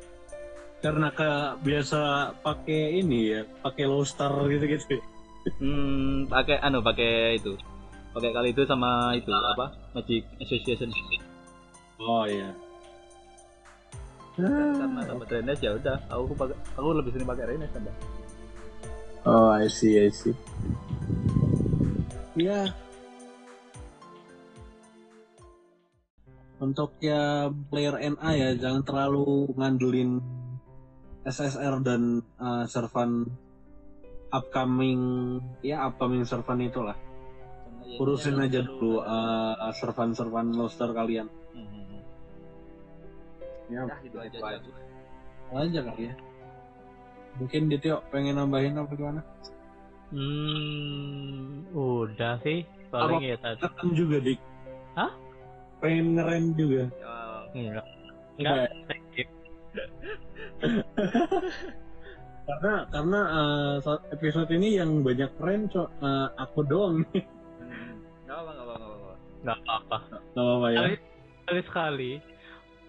*laughs* karena ke biasa pakai ini ya, pakai low star gitu-gitu. hmm pakai anu pakai itu pakai kali itu sama itu apa Magic Association Oh iya. karena dapat Renes ya udah aku pakai aku lebih sering pakai Renes tambah Oh, I see, I see. Ya. Untuk ya player NA ya, jangan terlalu ngandelin SSR dan uh, servan upcoming ya upcoming servan itulah. Urusin aja lu- dulu uh, servan-servan roster kalian. Hmm. Ya, Dah, itu aja aja kali ya. Mungkin Dityo pengen nambahin apa gimana? hmm udah sih paling ya tadi Tekan juga dik. Hah? Pengen ngerem juga. Ya, enggak. Enggak. enggak *laughs* karena karena saat episode ini yang banyak keren cok. Eh, aku doang. Nih hmm. nggak apa nggak apa nggak apa. Nggak apa-apa. Nggak apa ya. Sekali sekali sekali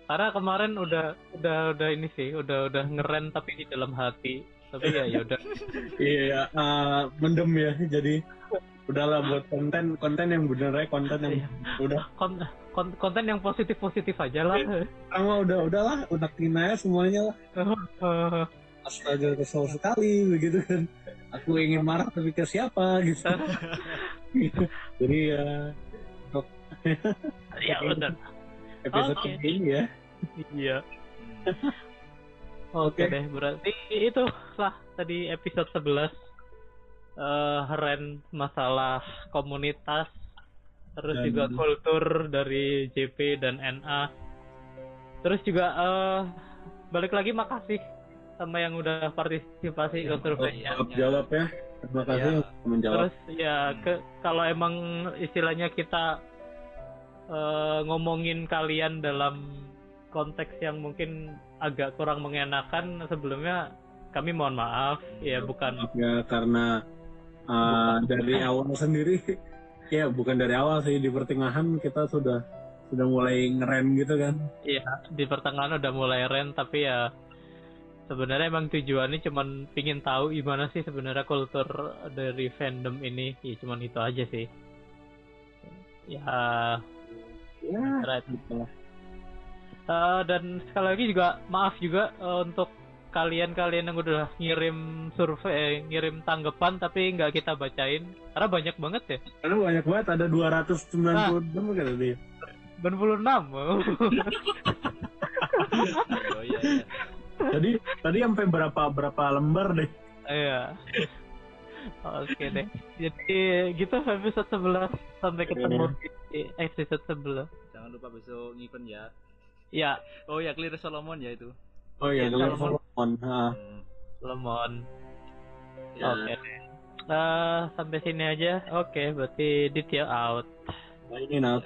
karena kemarin udah udah udah ini sih udah udah ngeren tapi di dalam hati. Tapi ya ya udah. *laughs* Iya eh, mendem ya jadi *laughs* udahlah buat konten konten yang bener ya konten yang Iya. udah. Kon- kon- konten yang positif positif aja lah. Sama udah udahlah udah aja semuanya lah. *laughs* Astaga kesel sekali begitu kan. Aku ingin marah tapi ke siapa gitu. *laughs* Jadi ya untuk ya udah episode Oke. ini ya. Iya. *laughs* Oke. Deh berarti itu lah tadi episode 11 eh Ren masalah komunitas terus Dan- juga kultur dari JP dan NA terus juga eh balik lagi makasih sama yang udah partisipasi ke surveinya. jawab jawab ya. Terima kasih Ya. menjawab. Terus ya ke kalau emang istilahnya kita eh, ngomongin kalian dalam konteks yang mungkin agak kurang mengenakan sebelumnya kami mohon maaf. Ya bukan ya karena uh, dari awal sendiri *laughs* ya bukan dari awal sih di pertengahan kita sudah sudah mulai ngerem gitu kan ya di pertengahan udah mulai ren tapi ya sebenarnya emang tujuannya cuman pingin tahu gimana sih sebenarnya kultur dari fandom ini ya cuman itu aja sih ya ya right. gitu lah. Eh, dan sekali lagi juga maaf juga eh, untuk kalian-kalian yang udah ngirim survei, eh, ngirim tanggapan tapi nggak kita bacain karena banyak banget ya. karena banyak banget ada 296 kan dia 96. oh iya, iya. tadi tadi sampai berapa berapa lembar deh Iya. Oke deh. Jadi gitu episode 11 sampai ketemu di episode 11. jangan lupa besok event ya Ya, oh ya clear Solomon ya itu oh iya Ya. Solomon Ah. Hmm. lemon. Ya. Oke. Eh, sampai sini aja. Oke, berarti Ditya out. Nah, ini Nat